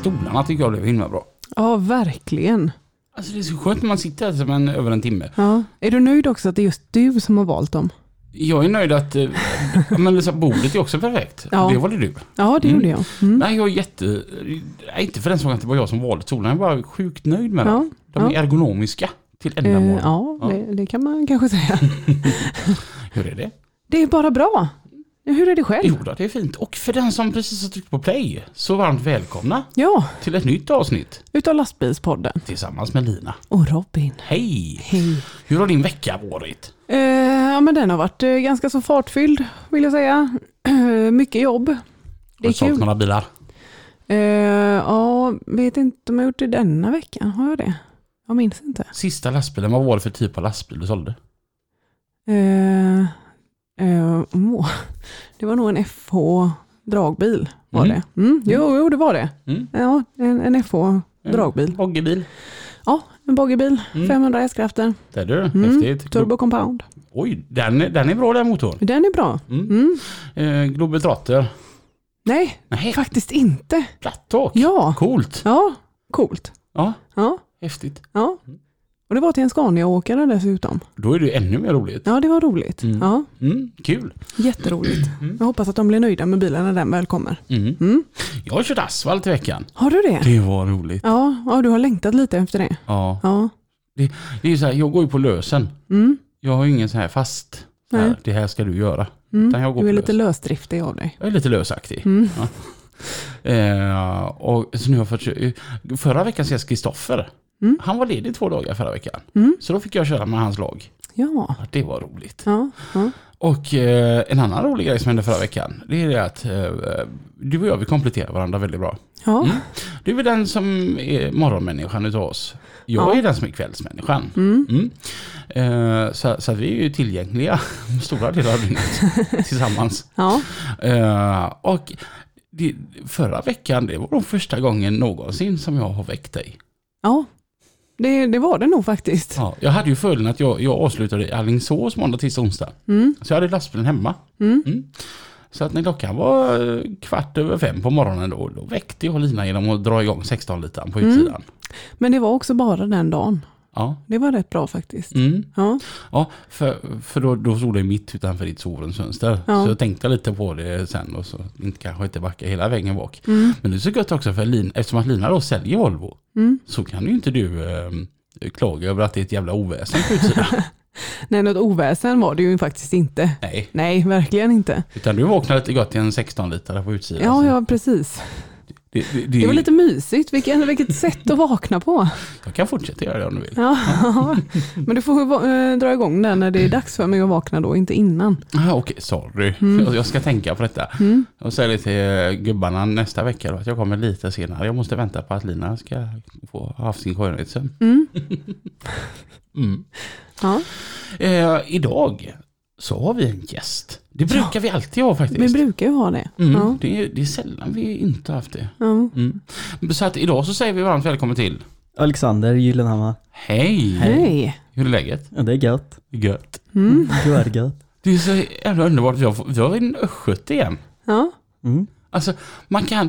Stolarna tycker jag blev himla bra. Ja, verkligen. Alltså det är så skönt när man sitter här som en, över en timme. Ja. Är du nöjd också att det är just du som har valt dem? Jag är nöjd att eh, men liksom, bordet är också perfekt. Ja. Det var det du. Ja, det Mm. gjorde jag. Mm. Nej, jag är jätte... Nej, inte för den som att det var jag som valde stolarna. Jag är bara sjukt nöjd med dem. Ja, De är ja. ergonomiska till Eh, ändamål. ja, Ja. det, det kan man kanske säga. Hur är det? Det är bara bra. Hur är det själv? Jo då, det är fint. Och för den som precis har tryckt på play, så varmt välkomna Ja, till ett nytt avsnitt utav lastbilspodden. tillsammans med Lina. Och Robin. Hej! Hej. Hur har din vecka varit? Eh, ja, men den har varit eh, ganska så fartfylld, vill jag säga. Eh, mycket jobb. Det Har är du sålt några bilar? Eh, ja, vet inte om jag har gjort det denna veckan. Har jag det? Jag minns inte. Sista lastbilen, vad var det för typ av lastbil du sålde? Eh, åh, det var nog en FH dragbil. Var Mm. det. Mm, jo, jo, det var det. Mm. Ja, en, en FH dragbil. Boggebil. Ja, en bogeybil. Mm. 500 hästkrafter. Det är du, Mm. häftigt. Turbo compound. Oj, den, den är bra den motorn. Den är bra. Mm. Mm. Eh, Globetrotter. Nej, Nej, faktiskt inte. platttak. Ja, Coolt. ja, coolt. Ja, Ja, häftigt. ja. Och det var till en Scania-åkare dessutom. Då är det ännu mer roligt. Ja, det var roligt. Mm. Ja, Mm, kul. jätteroligt. Mm. Jag hoppas att de blir nöjda med bilen när den väl kommer. Mm. Mm. Jag har kört asfalt i veckan. Har du det? Det var roligt. Ja, ja, du har längtat lite efter det. Ja. Ja. Det är ju så här, jag går ju på lösen. Mm. Jag har ju ingen så här fast, så här, Nej. det här ska du göra. Utan jag Mm. går Du är lite lös. lösdriftig av dig. Jag är lite lösaktig. Mm. Eh, och så nu har jag fått, förra veckan ses Kristoffer. Mm. Han var ledig två dagar förra veckan. Mm. Så då fick jag köra med hans lag. Ja. Det var roligt. Ja. ja. Och eh, en annan rolig grej som hände förra veckan. Det är det att eh, du och jag vi kompletterar varandra väldigt bra. ja. Mm. Du är den som är morgonmänniskan utav oss. Jag Ja. är den som är kvällsmänniskan. Mm. Mm. Eh, så, så vi är ju tillgängliga stora delar av dygnet tillsammans. ja. Eh, och det, förra veckan, det var nog första gången någonsin som jag har väckt dig. ja. Det, det var det nog faktiskt. Ja, jag hade ju fördelen att jag, jag avslutade i Alingsås måndag, tisdag, onsdag. Mm. Så jag hade lastbilen hemma. Mm. Mm. Så att när klockan var eh, kvart över fem på morgonen då, då väckte jag Lina genom att dra igång 16 litern på Mm. utsidan. Men det var också bara den dagen. Ja. Det var rätt bra faktiskt. Mm. Ja. Ja, för, för då, då stod det mitt utanför ditt sovrumsfönster. Ja. Så jag tänkte lite på det sen och så inte, kanske inte backa hela vägen bak. Mm. Men det är så gött också för Lina, eftersom att Lina då säljer Volvo Mm. så kan ju inte du eh, klaga över att det är ett jävla oväsen på utsidan. Nej, något oväsen var det ju faktiskt inte. Nej, Nej, verkligen inte. utan du vaknar lite gott till en 16 liter på utsidan. Ja, Så ja, precis. Det, det, det, Det var lite mysigt. Vilken, vilket sätt att vakna på. Jag kan fortsätta göra det om du vill. Ja, men du får eh, dra igång den när det är dags för mig att vakna då, inte innan. Ah, Okej, sorry. Mm. Jag, ska tänka på detta. Mm. Och säga till eh, gubbarna nästa vecka då, att jag kommer lite senare. Jag måste vänta på att Lina ska få ha haft sin skönhetssömn. Mm. Mm. Ja, Eh, idag så har vi en gäst. Det brukar vi alltid ha vi faktiskt. brukar ju ha det. Mm, Ja. det, är, det är sällan vi inte haft det. Ja. Mm. Så att idag så säger vi varmt välkommen till. Alexander Gyllenhammar. Hej! Hej. Hur är läget? Ja, det är gött. Gött. Mm. Görgött. Det är så jävla underbart att jag får- vi har en östgöte igen. Ja. Mm. Alltså, man kan...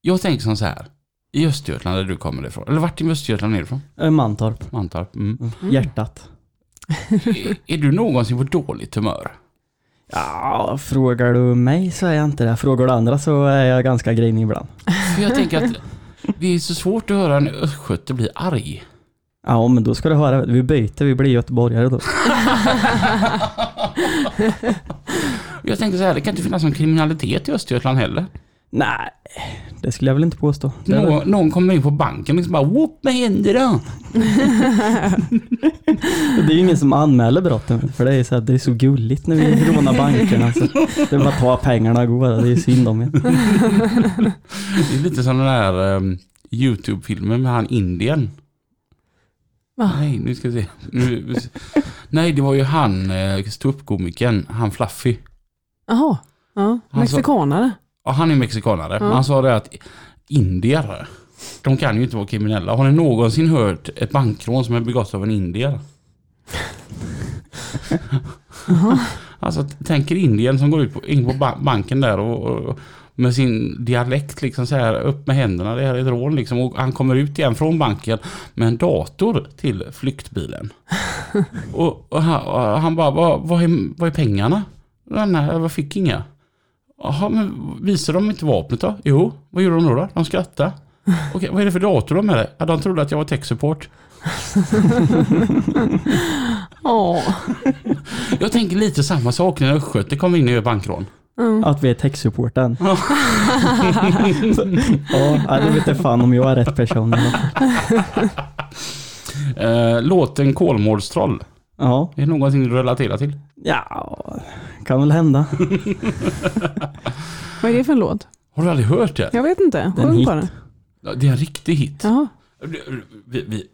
Jag tänker som så här. I Östergötland där du kommer ifrån. Eller vart i Östergötland är du ifrån? Äh, Mantorp. Mantorp. Mm. Mm. Hjärtat. Är, är du någonsin på dåligt humör? Ja, frågar du mig så är jag inte det. Frågar du andra så är jag ganska grinig ibland. För jag tänker att det är så svårt att höra en östgöte bli arg. Ja, men då ska du höra. Vi byter, vi blir göteborgare då. Jag tänker så här, det kan inte finnas någon kriminalitet i Östergötland heller. Nej, det skulle jag väl inte påstå. Väl- Någon, någon kommer in på banken och liksom bara Whoop, vad händer då? Det är ju ingen som anmäler brotten, för det är, så här, det är så gulligt när vi rånar bankerna. Så det är bara att ta pengarna och gå, det är synd om er. Det är lite som den där um, YouTube-filmen med han Indien. Va? Nej, nu ska vi se. Nu, nej, det var ju han uh, ståuppkomikern, han Fluffy. Jaha, ja. Mexikanare. Ja, han är mexikanare. Men han sa det att indier, de kan ju inte vara kriminella. Har ni någonsin hört ett bankrån som är begått av en indier? alltså tänker indien som går ut på, in på ba- banken där och, och med sin dialekt liksom så här upp med händerna, det här är ett rån liksom. Och han kommer ut igen från banken med en dator till flyktbilen. och, och, han, och han bara, vad, vad, är, vad är pengarna? Nej, jag fick inga. Jaha, men visar de inte vapnet då? Jo, vad gjorde de då? då? De skrattade. Okej, vad är det för dator de med det? Ja, de trodde att jag var tech support. Ja. Jag tänker lite samma sak när östgöte kom in i bankrån. Mm. Att vi är techsupporten. ja, nej, det vet jag fan om jag är rätt person. Eh, låten Kolmårdstroll. Ja, Är det någonting du relaterar till? ja, kan väl hända. Vad är det för en låt? Har du aldrig hört det? Jag vet inte. en Sjung den. Ja, Det är en riktig hit. Jaha. Vi, vi,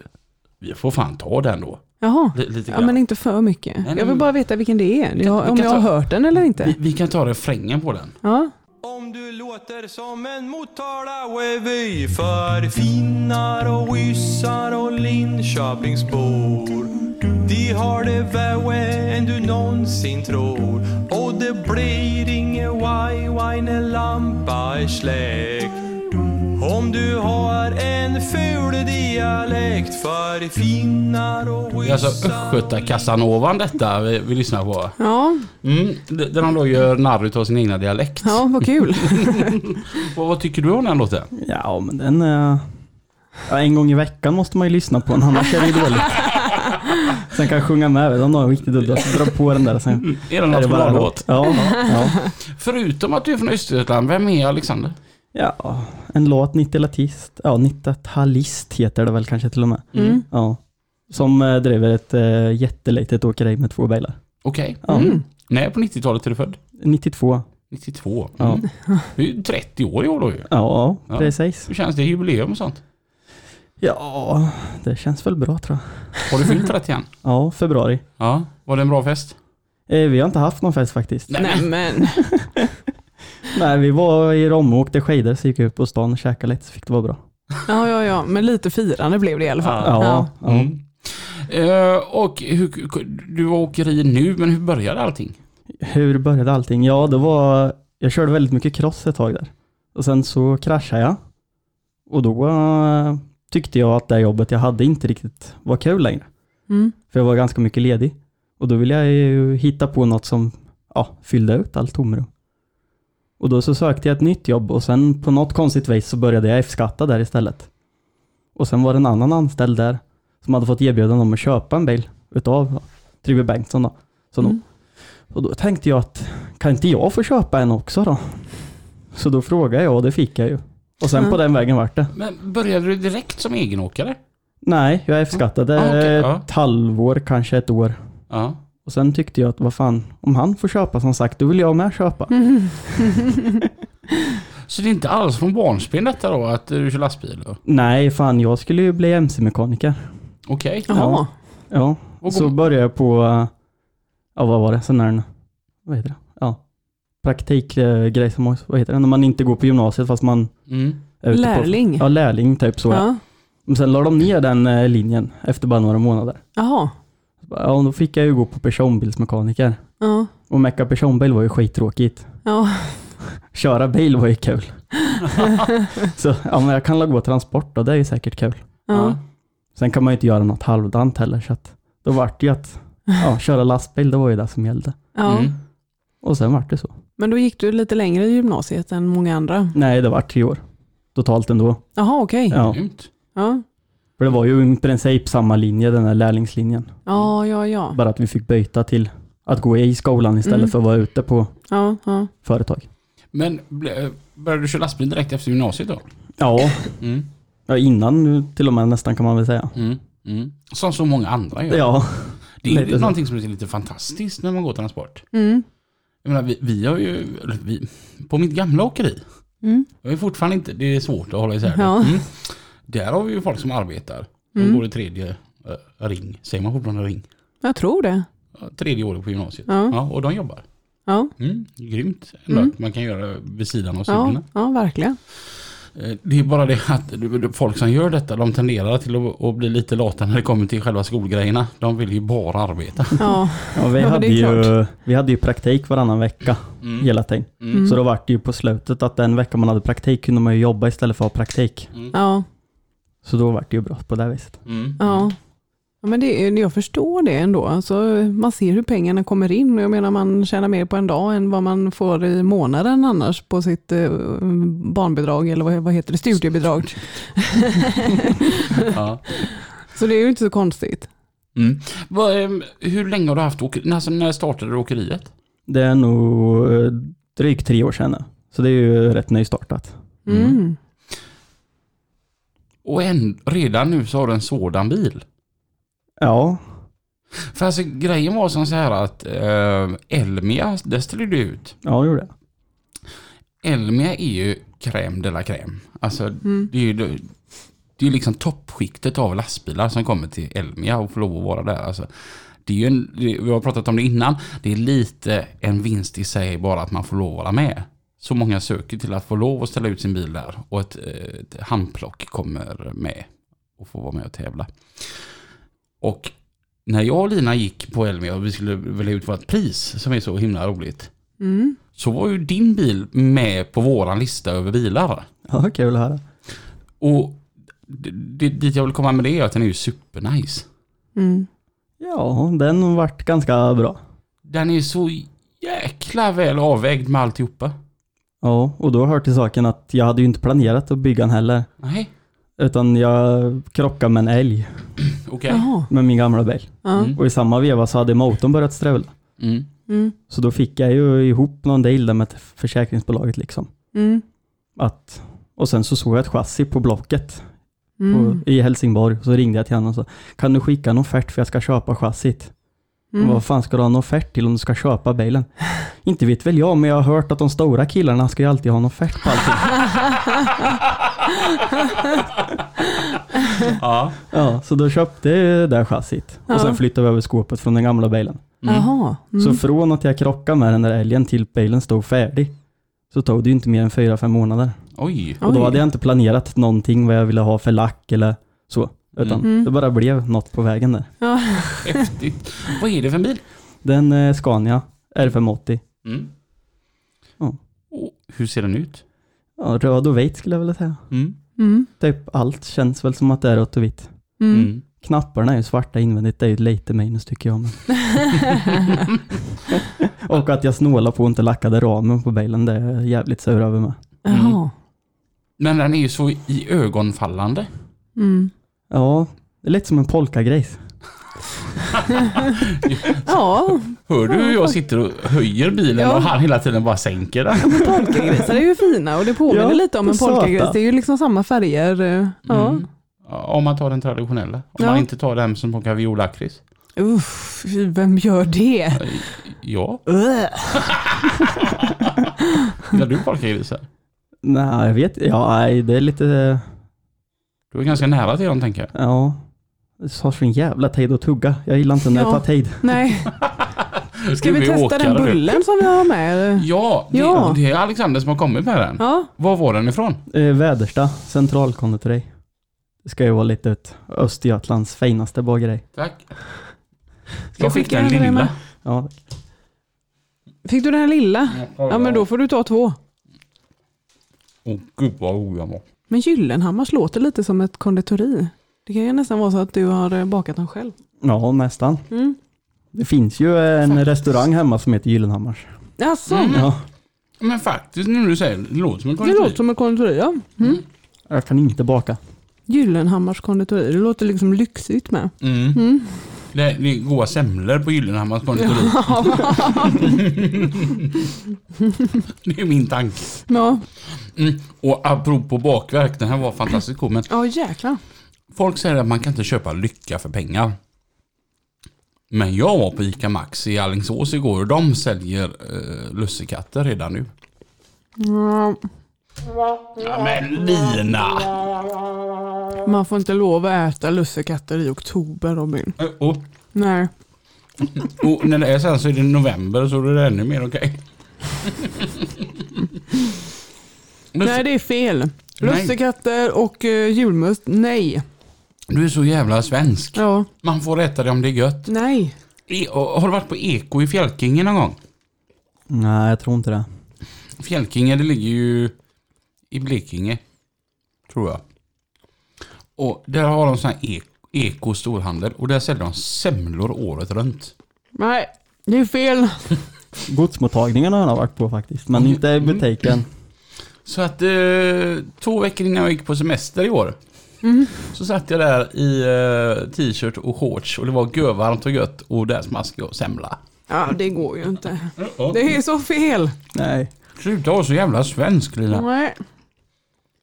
vi får fan ta den då. Jaha. L- lite Ja grann. men inte för mycket. nej, Jag vill men- bara veta vilken det är. kan- Jag, vi om kan jag har ta- hört den eller vi, inte. vi kan ta refrängen på den. Ja. Om du låter som en Motala-revy för finnar och ryssar och Linköpingsbor. De har det värre än du någonsin tror och det blir inget waj-waj när lampa är släckt. Om du har en ful dialekt för finnar och Det är alltså ryssar Östgöta-Casanovan detta vi, vi lyssnar på. Ja. Mm, där de då gör narr av sin egna dialekt. ja, vad kul. Vad, vad tycker du om den låten? Ja, men den... eh, Ja, en gång i veckan måste man ju lyssna på den, annars är det ju dåligt. Sen kan jag sjunga med, om någon är riktigt udda, så dra på den där sen. Är det en är det nationallåt? Ja, ja. Förutom att du är från Östergötland, vem är Alexander? ja, en låt, 90-talist. Ja, 90-talist heter det väl kanske till och med. Mm. Ja. Som eh, driver ett eh, jättelitet åkeri med två bilar. Okej. Ja, Mm. När på 90-talet är du född? 92. 92. Ja. Mm. Du är ju 30 år i år då ju. Ja, Ja. precis. Hur känns det? Jubileum och sånt? Ja, det känns väl bra tror jag. Har du fyllt 30 än? Ja, februari. Ja. Var det en bra fest? Eh, vi har inte haft någon fest faktiskt. Nej, men. Nej, vi var i Romme och åkte skidor, så gick vi upp på stan och käkade lite, så fick det vara bra. Ja, ja, ja. Men lite firande blev det i alla fall. Ja, ja. Mm. Eh, och hur, du var åkeri nu, men hur började allting? Hur började allting? Ja, det var, jag körde väldigt mycket cross ett tag där. Och sen så kraschade jag. Och då tyckte jag att det jobbet jag hade inte riktigt var kul längre. Mm. För jag var ganska mycket ledig. Och då ville jag ju hitta på något som ja, fyllde ut allt tomrum. Och då så sökte jag ett nytt jobb och sen på något konstigt vis så började jag F-skatta där istället. Och sen var det en annan anställd där som hade fått erbjudande om att köpa en bil utav Trygve Bengtsson då. Så då Mm. och då tänkte jag att kan inte jag få köpa en också då? Så då frågade jag och det fick jag ju. Och sen Ja. på den vägen vart det. Men började du direkt som egenåkare? Nej, jag F-skattade Ah, ja. ett halvår, kanske ett år. Ja. Och sen tyckte jag att vad fan, om han får köpa som sagt, då vill jag med köpa. Mm. Så det är inte alls från barnsben detta då, att du kör lastbil? då? Nej, fan jag skulle ju bli MC-mekaniker. Okej. Jaha. Ja, Och så började jag på, ja vad var det, sån här, vad heter det? Praktikgrej som, vad heter det, när man inte går på gymnasiet fast man Mm. är ute Lärling. På, ja, lärling typ så. Ja. Ja. Men sen la de ner den eh, linjen efter bara några månader. Jaha. Ja, och då fick jag ju gå på personbilsmekaniker. Ja. Och mecka personbil var ju skittråkigt. Ja. Köra bil var ju kul. så ja, men jag kan la gå transport och det är ju säkert kul. Ja. Sen kan man ju inte göra något halvdant heller så att då vart det ju att ja, köra lastbil, det var ju det som gällde. ja. Mm. Och sen vart det så. Men då gick du lite längre i gymnasiet än många andra. Nej, det var tre år. Totalt ändå. Jaha, okej. Ja. Grymt. Ja. För det var ju i princip samma linje, den här lärlingslinjen. Ja, ja, ja. Bara att vi fick byta till att gå i skolan istället Mm. för att vara ute på Ja, ja. företag. Men började du köra lastbil direkt efter gymnasiet då? Ja, Mm. ja, innan nu till och med nästan kan man väl säga. Mm. Mm. Som så många andra gör. Ja, det är ju så. någonting som är lite fantastiskt när man går transport. Mm. Jag menar, vi, vi har ju, vi, på mitt gamla åkeri, Mm. jag är fortfarande inte, det är svårt att hålla isär det. Ja. Mm. Där har vi ju folk som arbetar. De Mm. går i tredje eh, ring, säger man fortfarande ring? Jag tror det. Ja, Tredje året på gymnasiet. Ja. Ja, och de jobbar. Ja, Mm, grymt ändå Mm. man kan göra vid sidan av ja, studierna. ja verkligen. Eh, Det är bara det att folk som gör detta, de tenderar till att, bli lite lata när det kommer till själva skolgrejerna. De vill ju bara arbeta. Ja, ja vi, hade ju, vi hade ju praktik varannan vecka Mm. hela tiden. Mm. Så då var det ju på slutet att den veckan man hade praktik kunde man ju jobba istället för att ha praktik. Mm. ja, Så då var det ju bra på det viset. Mm. ja. Ja men det, är- jag förstår det ändå. Alltså, man ser hur pengarna kommer in. Jag menar man tjänar mer på en dag än vad man får i månaden annars på sitt eh, barnbidrag eller vad, vad heter det, studiebidrag. Ja. Så det är ju inte så konstigt. Mm. Vad, ehm, hur länge har du haft åkeri? Alltså, när startade du åkeriet? Det är nog eh, drygt tre år sedan. Så det är ju rätt nystartat. Mm. Mm. Och en, redan nu så har du en sådan bil. Ja, För alltså grejen var som så här att eh, Elmia, det ställde du ut. ja det gjorde jag. Elmia är ju crème de la crème. Alltså Mm. det är ju det är ju liksom toppskiktet av lastbilar som kommer till Elmia och får lov att vara där. Alltså, det är ju en, det, vi har pratat om det innan, det är lite en vinst i sig bara att man får lov att vara med. Så många söker till att få lov att ställa ut sin bil där och ett, eh, ett handplock kommer med och får vara med och tävla. Och när jag och Lina gick på Elmia och vi skulle välja ut vårt pris som är så himla roligt Mm. så var ju din bil med på våran lista över bilar. Ja, kul att höra. Och dit jag vill komma med det är att den är ju supernice. Mm. Ja, den har varit ganska bra. Den är så jäkla väl avvägd med alltihopa. Ja, och då hör till saken att jag hade ju inte planerat att bygga den heller. Nej, Utan jag krockade med en älg okej. Jaha. med min gamla bil. Ja. Mm. Och i samma veva så hade motorn börjat strula. Mm. Mm. Så då fick jag ju ihop någon deal där med försäkringsbolaget liksom. Mm. Att, och sen så såg jag ett chassi på Blocket Mm. på, i Helsingborg. Så ringde jag till honom och sa, kan du skicka en offert för jag ska köpa chassit? Mm. Vad fan ska du ha en offert till om du ska köpa bilen? Inte vet väl jag, men jag har hört att de stora killarna ska ju alltid ha en offert på allting. Ja. ja, så då köpte jag det där chassit. Ja. Och sen flyttade vi över skåpet från den gamla bilen. Mm. Jaha. Mm. Så från att jag krockade med den där älgen till bilen stod färdig, så tog det ju inte mer än fyra fem månader. Oj. Och då hade jag inte planerat någonting vad jag ville ha för lack eller så. Utan Mm. det bara blev något på vägen där. Ja. Häftigt. Vad är det för en bil? Den eh, Scania R580. Mm. Ja. Och hur ser den ut? Ja, röd och vit skulle jag vilja säga. Mm. Mm. Typ allt känns väl som att det är rött och vitt. Mm. Mm. Knapparna är ju svarta invändigt, det är ju lite minus tycker jag. Men. och att jag snålar på att inte lackade ramen på bilen, det är jag jävligt sur över med. Jaha. Men den är ju så i ögonfallande. Mm. Ja, det är lite som en polkagris. Ja, Hör du hur jag sitter och höjer bilen Ja. och han hela tiden bara sänker den? men polkagrisar är ju fina och det påminner Ja, lite om en polkagris. Det är ju liksom samma färger. eh, Ja. Mm. Ja, Om man tar den traditionella. Om Ja. man inte tar den som smakar violakrits. Uff, vem gör det? Ja, Ugh. gillar du polkagrisar? Nej, jag vet Ja, nej, det är lite, Du är ganska nära till dem tänker jag. ja. Det tar sån jävla tid att tugga. Jag gillar inte när det Ja. tar tid. Nej, ska vi testa den bullen som vi har med? Ja, det, Ja. det är Alexander som har kommit med den. Ja, Var var den ifrån? Eh, Väderstad, centralkonditori. Det ska ju vara lite ett Östergötlands finaste bageri. Tack. Ska jag fick den lilla. med? Ja, fick du den här lilla? Ja, men då får du ta två. Åh gud vad god den var. Men Gyllenhammars låter lite som ett konditori. Det kan ju nästan vara så att du har eh, bakat den själv. ja nästan. Mm. Det finns ju en restaurang hemma som heter Gyllenhammars. Jaså, Mm. Ja, Men faktiskt när du säger det, det låter som en det konditori. låter som ett konditori ja. Mm. jag kan inte baka. Gyllenhammars konditori, det låter liksom lyxigt med. Mm. Mm. Det det är goda semlor på Gyllenhammars konditori. det är min tanke. Ja, Mm. Och apropå bakverk, den här var fantastiskt god. Men ja jäklar. Folk säger att man kan inte köpa lycka för pengar. Men jag var på ICA Maxi i Alingsås igår och de säljer eh, lussekatter redan nu. Ja, Ja, men Lina! man får inte lov att äta lussekatter i oktober Robin. Eh, Och, Nej. och när det är sen så är det november så är det ännu mer okej. Nej, det är fel. Lussekatter och uh, julmust, nej. Du är så jävla svensk. Ja, Man får äta det om det är gött. nej. E- har du varit på Eko i Fjällkingen någon gång? Nej, jag tror inte det. Fjällkinge det ligger ju i Blekinge. Tror jag. Och där har de sån här e- Eko storhandel och där säljer de semlor året runt. Nej, det är fel. Godsmottagningen har jag varit på faktiskt, men inte i butiken. Så att eh, två veckor innan jag gick på semester i år. Så satt jag där i eh, t-shirt och shorts och det var görvarmt och gött och där smaskade jag semla. Ja, det går ju inte. Det är så fel. Nej. Sluta vara så jävla svensk Lina. Nej.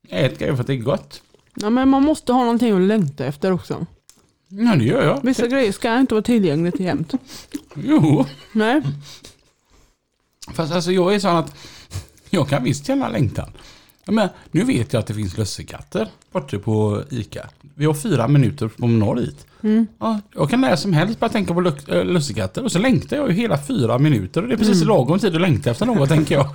Ät grejer för att det är gott. Ja, men man måste ha någonting att längta efter också. Ja det gör jag. Vissa grejer ska inte vara tillgängligt jämt. Jo. Nej. Fast alltså jag är sån att jag kan visst känna längtan. Ja, Men nu vet jag att det finns lussekatter borta på ICA. Vi har fyra minuter på norr dit. Ja, jag kan när som helst bara tänka på äh, lussekatter och så längtar jag ju hela fyra minuter och det är precis lagom tid att längta efter något tänker jag.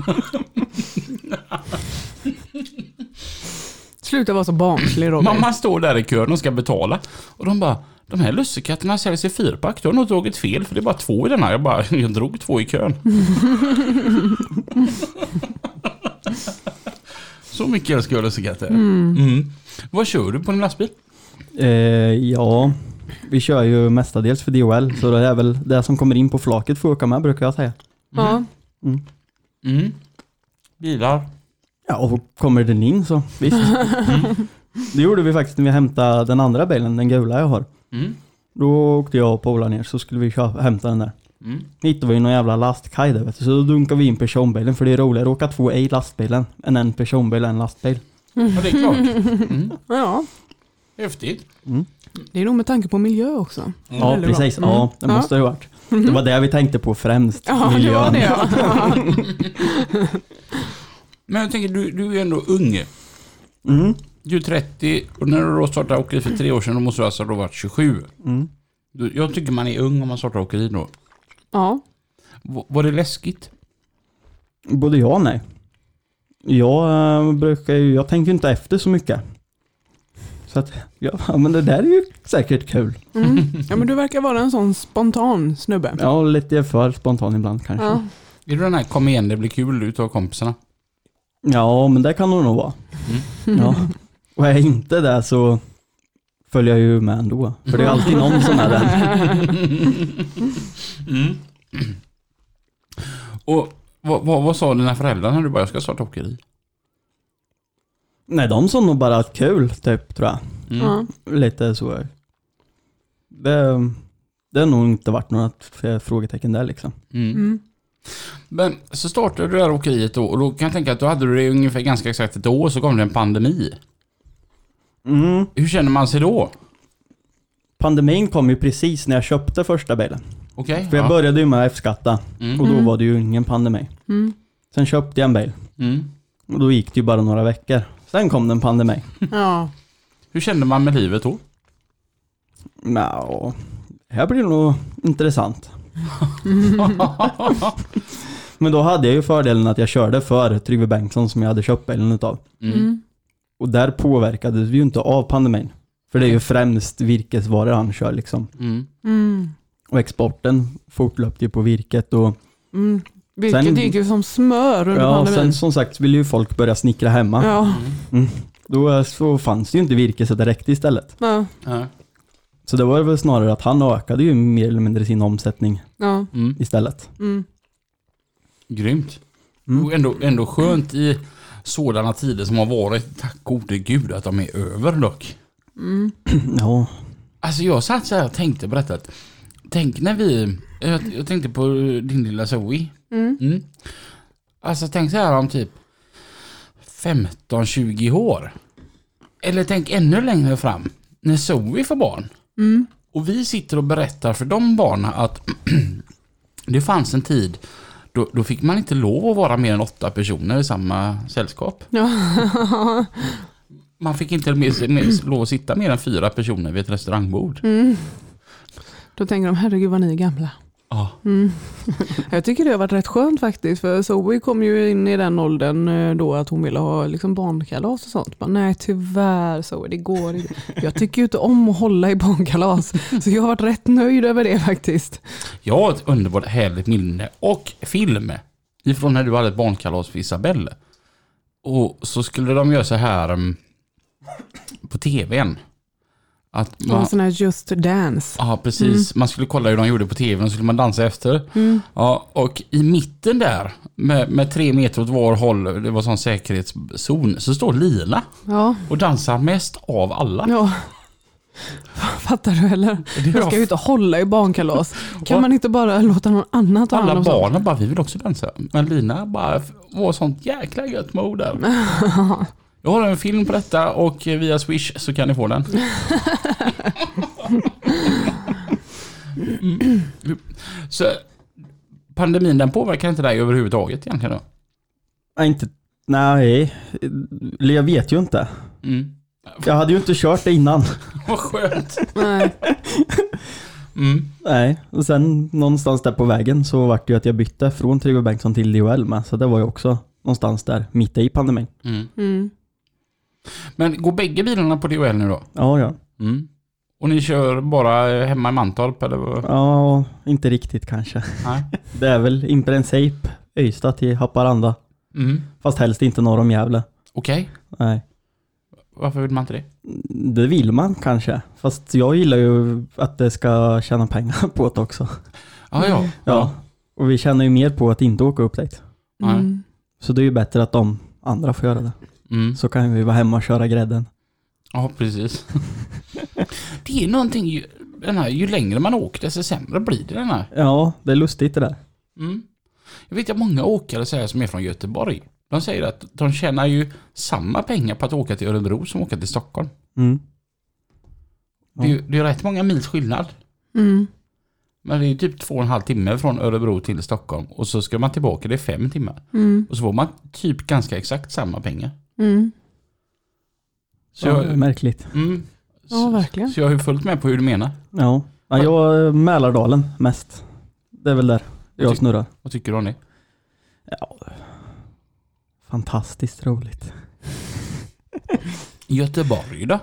Sluta vara så barnslig Robin. Man, man står där i kön och ska betala och de bara de här lussekatterna säljs i fyrpack. Du har nog dragit fel för det är bara två i den här. Jag bara, jag drog två i kön. Så mycket älskar jag lussekatter. Mm. Vad kör du på din lastbil? Eh, ja, vi kör ju mestadels för DHL, så det är väl det som kommer in på flaket får åka med brukar jag säga. Ja. Mm. Bilar? Ja, och kommer den in så visst. Det gjorde vi faktiskt när vi hämtade den andra bilen, den gula jag har. Mm. Då åkte jag och Paula ner så skulle vi köpa, hämta den där. Mm. Hittade vi någon jävla lastkaj där vet du, så då dunkade vi in personbilen för det är roligare att åka två i lastbilen än en personbil och en lastbil. Ja, det är klart. Mm. ja, Häftigt. det är nog med tanke på miljö också. Ja, Väldigt bra. precis. Mm. Ja, det Ja. måste det ha varit. Det var det vi tänkte på främst. Ja, det var miljön. det ja. Men jag tänker, du, du är ändå ung. Mm. Du är 30 och när du då startade åkeri för tre år sedan då måste du alltså ha varit 27. Mm. Du, jag tycker man är ung om man startar åkeri då. Ja. Var det läskigt? Både ja och nej. Jag äh, brukar ju, jag tänker inte efter så mycket. Så att, ja men det där är ju säkert kul. Mm. ja, men du verkar vara en sån spontan snubbe. Ja, lite för spontan ibland kanske. Ja. Ja, Är du den här kom igen det blir kul utav kompisarna? men det kan det nog vara. Ja. Och är jag inte det så följer jag ju med ändå. För det är alltid någon som är där. Mm. Och vad, vad, vad sa dina föräldrar när du bara jag ska starta åkeri? Nej, de sa nog bara att kul, typ, tror jag. Mm. Ja. Lite så. Det, det har nog inte varit några frågetecken där liksom. Mm. Mm. Men så startade du det här åkeriet då och då kan jag tänka att då hade du det ungefär ganska exakt ett år så kom det en pandemi. Mm. Hur känner man sig då? Pandemin kom ju precis när jag köpte första bilen. Okej? För jag ja. började ju med F-skatta Mm. och då Mm. var det ju ingen pandemi. Mm. Sen köpte jag en bil Mm. och då gick det ju bara några veckor. Sen kom det en pandemi. Ja. Hur kände man med livet då? Nja, det här blir nog intressant. Men då hade jag ju fördelen att jag körde för Tryggve Bengtsson som jag hade köpt bilen utav. Mm. Mm. Och där påverkades vi ju inte av pandemin. För det är ju främst virkesvaror han kör liksom. Mm. Mm. Och exporten fortlöpte ju på virket och Mm. Vilket Sen- gick ju som smör under ja, pandemin. sen som sagt ville ju folk börja snickra hemma. Ja. Då eh, så fanns det ju inte virke så det räckte istället. Ja. Ja. Så det var väl snarare att han ökade ju mer eller mindre sin omsättning Ja. Mm. istället. Mm. Grymt. Mm. Och ändå, ändå skönt i sådana tider som har varit. Tack gode gud att de är över dock. Mm. Ja, Alltså jag satt så här och tänkte på detta. Att tänk när vi, jag, jag tänkte på din lilla Zoe. Mm. Mm. Alltså tänk så här om typ 15-20 år. Eller tänk ännu längre fram. När Zoe får barn. Mm. Och vi sitter och berättar för de barnen att det fanns en tid då, då fick man inte lov att vara mer än åtta personer i samma sällskap. Man fick inte mer, mer, lov att sitta mer än fyra personer vid ett restaurangbord. Mm. Då tänker de, herregud vad ni är gamla. Ja. Mm. Jag tycker det har varit rätt skönt faktiskt, för Zoe kom ju in i den åldern eh, då att hon ville ha liksom barnkalas och sånt. Men nej tyvärr Zoe, det går inte. Jag tycker ju inte om att hålla i barnkalas, så jag har varit rätt nöjd över det faktiskt. Jag har ett underbart härligt minne och film ifrån när du hade ett barnkalas för Isabelle. Och så skulle de göra så här um, på tvn. Att man, Sån här Just Dance. ja, precis. Man skulle kolla hur de gjorde på tvn och skulle man dansa efter. Mm. Ja, och i mitten där, med, med tre meter åt var håll, det var sån säkerhetszon, så står Lina Ja, och dansar mest av alla. ja. Fattar du eller? Var ska ju inte hålla i barnkalas. Kan man inte bara låta någon annan ta hand alla om sånt? barnen bara, vi vill också dansa. Men Lina bara var sånt jäkla gött mode. Jag har en film på detta och via Swish så kan ni få den. Mm. Så pandemin den påverkar inte dig överhuvudtaget egentligen då? Nej, inte, nej, jag vet ju inte. Mm. Jag hade ju inte kört det innan. Vad skönt. Nej. Mm. Nej, och sen någonstans där på vägen så vart det ju att jag bytte från Trygve Bengtsson till DHL med. Så det var ju också någonstans där, mitt i pandemin. Mm. Men går bägge bilarna på DHL nu då? Ja, ja. Mm. Och ni kör bara hemma i Mantorp eller? vad? Ja, inte riktigt kanske. Nej. Det är väl i princip Ystad till Haparanda. Mm. Fast helst inte norr om Gävle. Okej. Nej. Varför vill man inte det? Det vill man kanske. Fast jag gillar ju att det ska tjäna pengar på det också. Ah, ja, Ja. Och vi tjänar ju mer på att inte åka upp dit. Mm. Så det är ju bättre att de andra får göra det. Mm. Så kan vi vara hemma och köra grädden. Ja, precis. det är någonting, ju, den här, ju längre man åker desto sämre blir det den här. Ja, det är lustigt det där. Mm. Jag vet att många åkare så här, som är från Göteborg, de säger att de tjänar ju samma pengar på att åka till Örebro som åka till Stockholm. Mm. Det är det är rätt många mils skillnad. Mm. Men det är typ två och en halv timme från Örebro till Stockholm och så ska man tillbaka, det är fem timmar. Mm. Och så får man typ ganska exakt samma pengar. Mm. Så ja, jag, Ja, märkligt. mm, så, verkligen. så jag har ju följt med på hur du menar. Ja. ja, jag är Mälardalen mest. Det är väl där jag tyck- snurrar. Vad tycker du om det? Ja. Fantastiskt roligt. Göteborg då?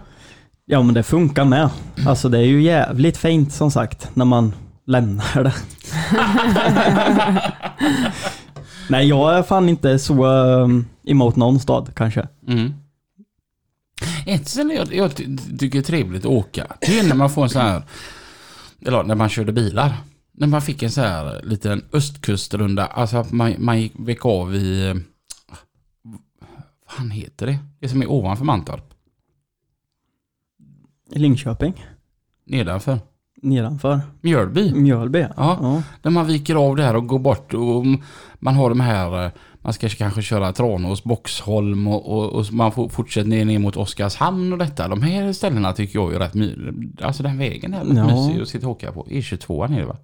Ja men det funkar med. Alltså det är ju jävligt fint som sagt när man lämnar det. Nej jag är fan inte så um, emot någon stad kanske. Mm. Ett ställe jag, jag ty- tycker är trevligt att åka, det är när man får en sån här, eller när man körde bilar. När man fick en sån här liten östkustrunda, alltså att man, man gick gick av i, vad fan heter det? Det som är ovanför Mantorp, Linköping, nedanför. nedanför, Mjölby. Mjölby. Ja. ja. När man viker av där och går bort och man har de här, eh, man ska kanske köra Tranås, Boxholm och, och, och man får fortsätta ner, ner mot Oskarshamn och detta. De här ställena tycker jag är rätt my, Alltså den vägen är rätt Ja. mysig att sitta och åka på. E22 är det va?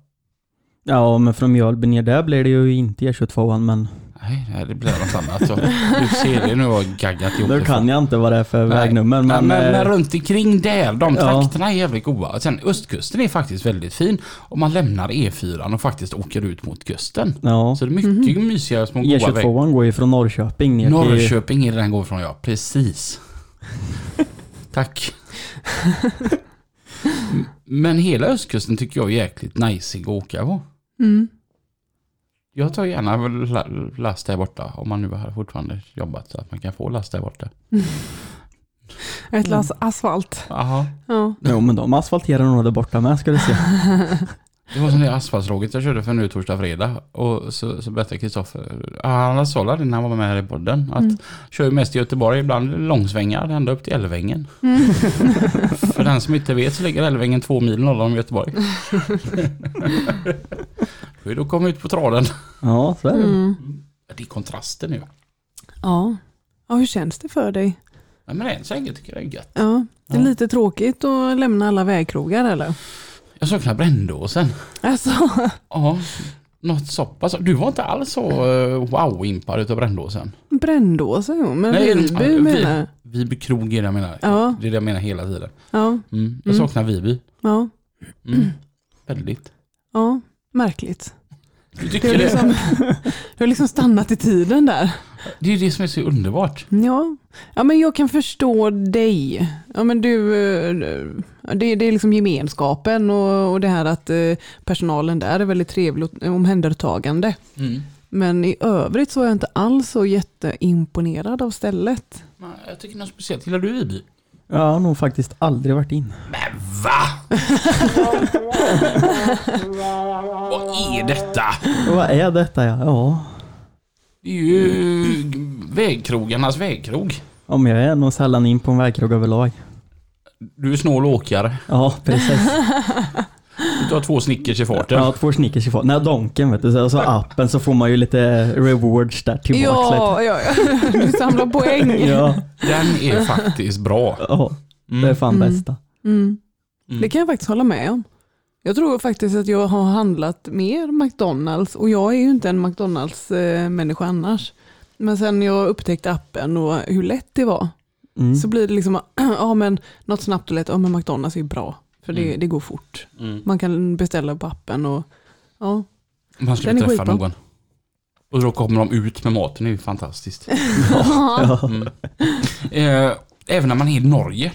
Ja men från Mjölby ner där blir det ju inte E22 men Nej, nej, det blir något annat. Så, du ser det nu har jag gaggat ihop då det. kan jag inte vad det är för Nej. vägnummer. Men, Men, men, men eh, runt omkring där, de Ja. trakterna är jävligt goda. Sen östkusten är faktiskt väldigt fin. Om man lämnar E4 och faktiskt åker ut mot kusten. ja. Så det är mycket mysiga små goda vägar. E22 går ju från Norrköping ner till... Norrköping är det den går ifrån ja, precis. Tack. Men hela östkusten tycker jag är jäkligt nice att åka på. Mm. Jag tar gärna la- last där borta om man nu har fortfarande jobbat så att man kan få last där borta. Ett lass asfalt. Jaha. Ja. Jo men de asfalterar nog där borta med ska du se. Det var som det asfaltstråget jag körde för nu torsdag fredag. Och så, så berättade Kristoffer, han sa det när han var med här i podden, att Mm. kör ju mest i Göteborg, ibland långsvängar ända upp till Älvängen. Mm. för den som inte vet så ligger Älvängen två mil norr om Göteborg. Hur då kom ut på traden. Ja, så är det. Mm. Det är kontrasten nu. Ja. ja, hur känns det för dig? Ja, men än så länge tycker jag det är gött. Ja, det är Ja. lite tråkigt att lämna alla vägkrogar eller? Jag saknar Brändåsen. Alltså, Ja, något så pass. Du var inte alls så uh, wow-impad utav Brändåsen. bränndåsar jo, men Viby menar jag. Viby krog är det jag menar. Ja. Det är det jag menar hela tiden. Ja, Mm. Jag Mm. saknar Viby. ja, Mm. Väldigt. ja, märkligt. Du tycker det? liksom, du har liksom stannat i tiden där. Det är det som är så underbart. Ja. ja, men jag kan förstå dig. Ja, men du, eh, det, det är liksom gemenskapen och, och det här att eh, personalen där är väldigt trevlig och omhändertagande. Mm. Men i övrigt så är jag inte alls så jätteimponerad av stället. Jag tycker något speciellt. Gillar du Viby? Jag har nog faktiskt aldrig varit in. Men va? Vad är detta? Vad är detta ja? Ja, Det är ju vägkrogarnas vägkrog. om jag är nog sällan in på en vägkrog överlag. Du är snål åkare. Ja, precis. Du tar två Snickers i farten. Ja, två Snickers i fart. Nej, donken vet du. Så så appen så får man ju lite rewards där tillbaks Ja, ja, ja, du samlar poäng. Ja, Den är faktiskt bra. ja, det är Mm. fan Mm. bästa. Mm. Mm. Det kan jag faktiskt hålla med om. Jag tror faktiskt att jag har handlat mer McDonalds och jag är ju inte en McDonalds-människa annars. Men sen jag upptäckte appen och hur lätt det var Mm. så blir det liksom, ja men något snabbt och lätt, ja men McDonalds är ju bra. För det, Mm. det går fort. Mm. Man kan beställa på appen och ja. Man skulle träffa skitbra. någon. Och då kommer de ut med maten, det är ju fantastiskt. Ja. Mm. Eh, även när man är i Norge,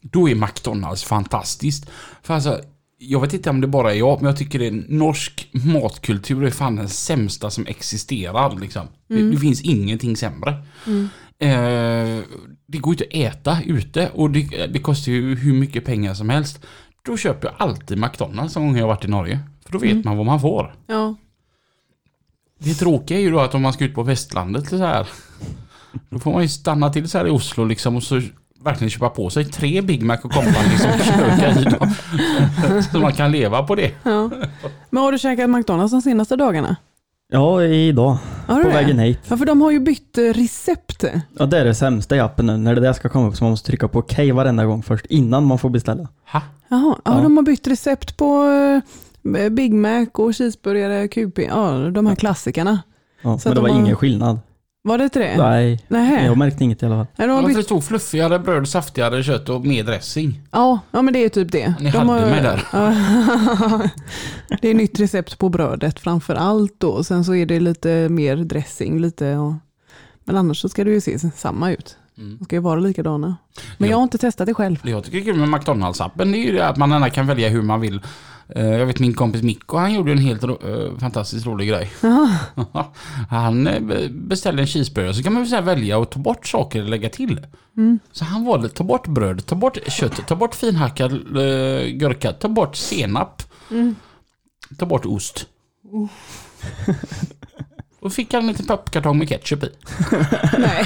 då är McDonalds fantastiskt. För alltså, jag vet inte om det bara är jag, men jag tycker det är norsk matkultur är fan den sämsta som existerar. Liksom. Det, Mm. det finns ingenting sämre. Mm. Eh, det går inte att äta ute och det, det kostar ju hur mycket pengar som helst. Då köper jag alltid McDonalds någon gång jag har varit i Norge. För då vet Mm. man vad man får. ja. Det tråkiga är ju då att om man ska ut på västlandet så här. Då får man ju stanna till så här i Oslo liksom och så verkligen köpa på sig tre Big Mac och Company liksom köka i dem. Så man kan leva på det. ja. Men har du käkat McDonalds de senaste dagarna? Ja, idag. Har du På det? vägen hit. Ja, för de har ju bytt eh, recept. Ja, det är det sämsta i appen nu. När det där ska komma upp så man måste trycka på OK varenda gång först innan man får beställa. Ha? Jaha, ja, Ja. de har bytt recept på eh, Big Mac och cheeseburgare, QP, ja de här klassikerna. Ja, Så men att det var de har- ingen skillnad. Var det inte det? Nej, Nähä. jag märkte inget i alla fall. Nej, de har Varför det bytt, stod fluffigare bröd, saftigare kött och mer dressing? ja, ja, men det är typ det. Ni de hade har, mig där. Det är nytt recept på brödet framför allt då. Sen så är det lite mer dressing, lite och, men annars så ska det ju se samma ut. Mm. De ska ju vara likadana. Men Ja. jag har inte testat det själv. Det jag tycker är kul med McDonalds-appen det är ju det att man gärna kan välja hur man vill. Eh, Jag vet min kompis Mikko, han gjorde en helt ro- eh, fantastiskt rolig grej. Han eh, be- beställde en cheeseburgare så kan man väl välja att ta bort saker eller lägga till. Mm. Så han valde ta bort bröd, ta bort kött, ta bort finhackad uh, gurka, ta bort senap, Mm. ta bort ost. Och fick han en liten pappkartong med ketchup i. Nej,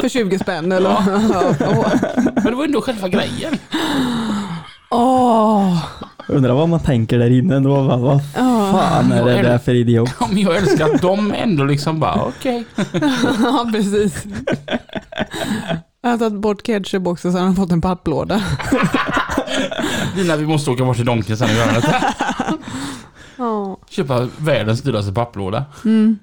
för 20 spänn eller? Ja. Men det var ändå själva grejen. Åh. Undrar vad man tänker där inne då. Vad, vad Ja. fan är det där för idiot? Ja, men jag älskar att de ändå liksom bara okej. ja, precis. Jag har tagit bort ketchup också så han har fått en papplåda. Lina vi måste åka bort till Donken sen och göra detta. Ja. Köpa världens dyraste papplåda. Mm.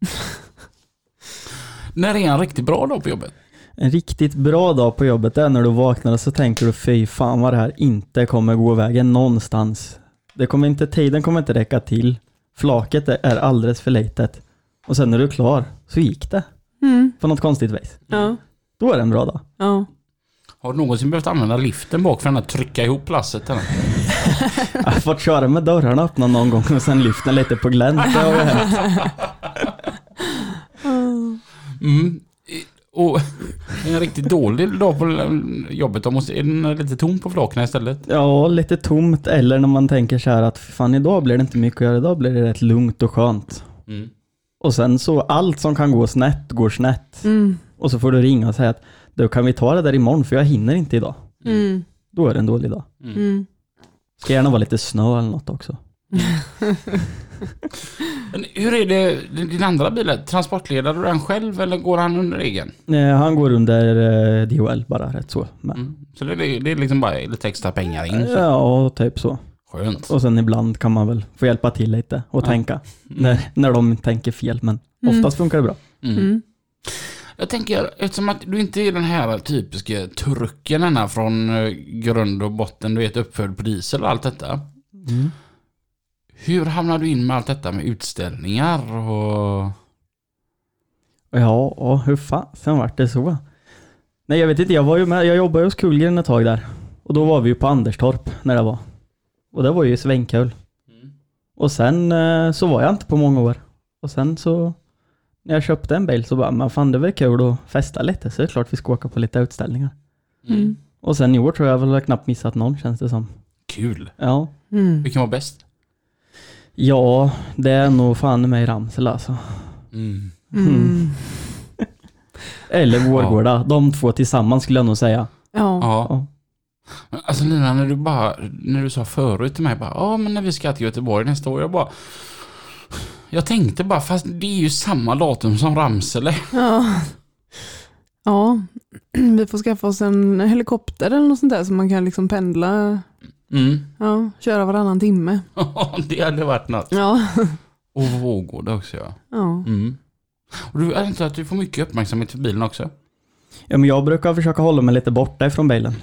När är en riktigt bra dag på jobbet? En riktigt bra dag på jobbet är när du vaknar och så tänker du fy fan vad det här inte kommer gå vägen någonstans. Det kommer inte, tiden kommer inte räcka till. Flaket är- alldeles för litet. Och sen när du är klar så gick det Mm. på något konstigt vis. Ja. Då är det en bra dag. Ja. Har du någonsin behövt använda liften bak för att trycka ihop lasset? Eller? Jag har fått köra med dörrarna öppna någon gång och sen lyften lite på glänt. Det har ju hänt. Mm. Och En riktigt dålig dag på jobbet. De måste, är den lite tom på flaken istället? Ja, lite tomt eller när man tänker så här att fan idag blir det inte mycket att göra, idag blir det rätt lugnt och skönt. Mm. Och sen så allt som kan gå snett går snett. Mm. Och så får du ringa och säga att då kan vi ta det där imorgon för jag hinner inte idag. Mm. Då är det en dålig dag. Mm. Ska gärna vara lite snö eller något också. Men hur är det, din andra bil? Transportleder du den själv eller går han under egen? Eh, Han går under eh, DHL bara rätt så. Men, Mm. Så det, är- det är liksom bara lite extra pengar in? Så. Ja, typ så. Skönt. Och sen ibland kan man väl få hjälpa till lite och Ja. tänka. När, när de tänker fel, men Mm. oftast funkar det bra. Mm. Mm. Jag tänker, eftersom att du inte är den här typiska turken från eh, grund och botten, du vet uppfödd på diesel och allt detta. Hur hamnar du in med allt detta med utställningar och... Ja, och hur fasen vart det så? Nej, jag vet inte. Jag var ju med, jag jobbade hos Kullgren ett tag där. Och då var vi ju på Anderstorp när det var. Och det var ju svängkul. Och sen eh, så var jag inte på många år. Och sen så när jag köpte en bil så bara, men fan det var kul att festa lite. Så det är klart vi ska åka på lite utställningar. Mm. Och sen i år tror jag väl jag knappt missat någon känns det som. Kul. Ja. Mm. Vilken var bäst? Ja, det är nog fan med i Ramsel alltså. Mm. Mm. Eller Vårgårda. De två tillsammans skulle jag nog säga. Ja. Ja. Ja. Alltså Lina, när du bara, när du sa förut till mig bara, ja men när vi ska till Göteborg nästa år, jag bara... Jag tänkte bara, fast det är ju samma datum som Ramsele. Ja. ja, vi får skaffa oss en helikopter eller något sånt där så man kan liksom pendla, Mm. ja, köra varannan timme. det hade varit något. Ja. Och Vårgårda också ja. Ja. Mm. Och du, är inte att du får mycket uppmärksamhet för bilen också? Ja, men jag brukar försöka hålla mig lite borta ifrån bilen.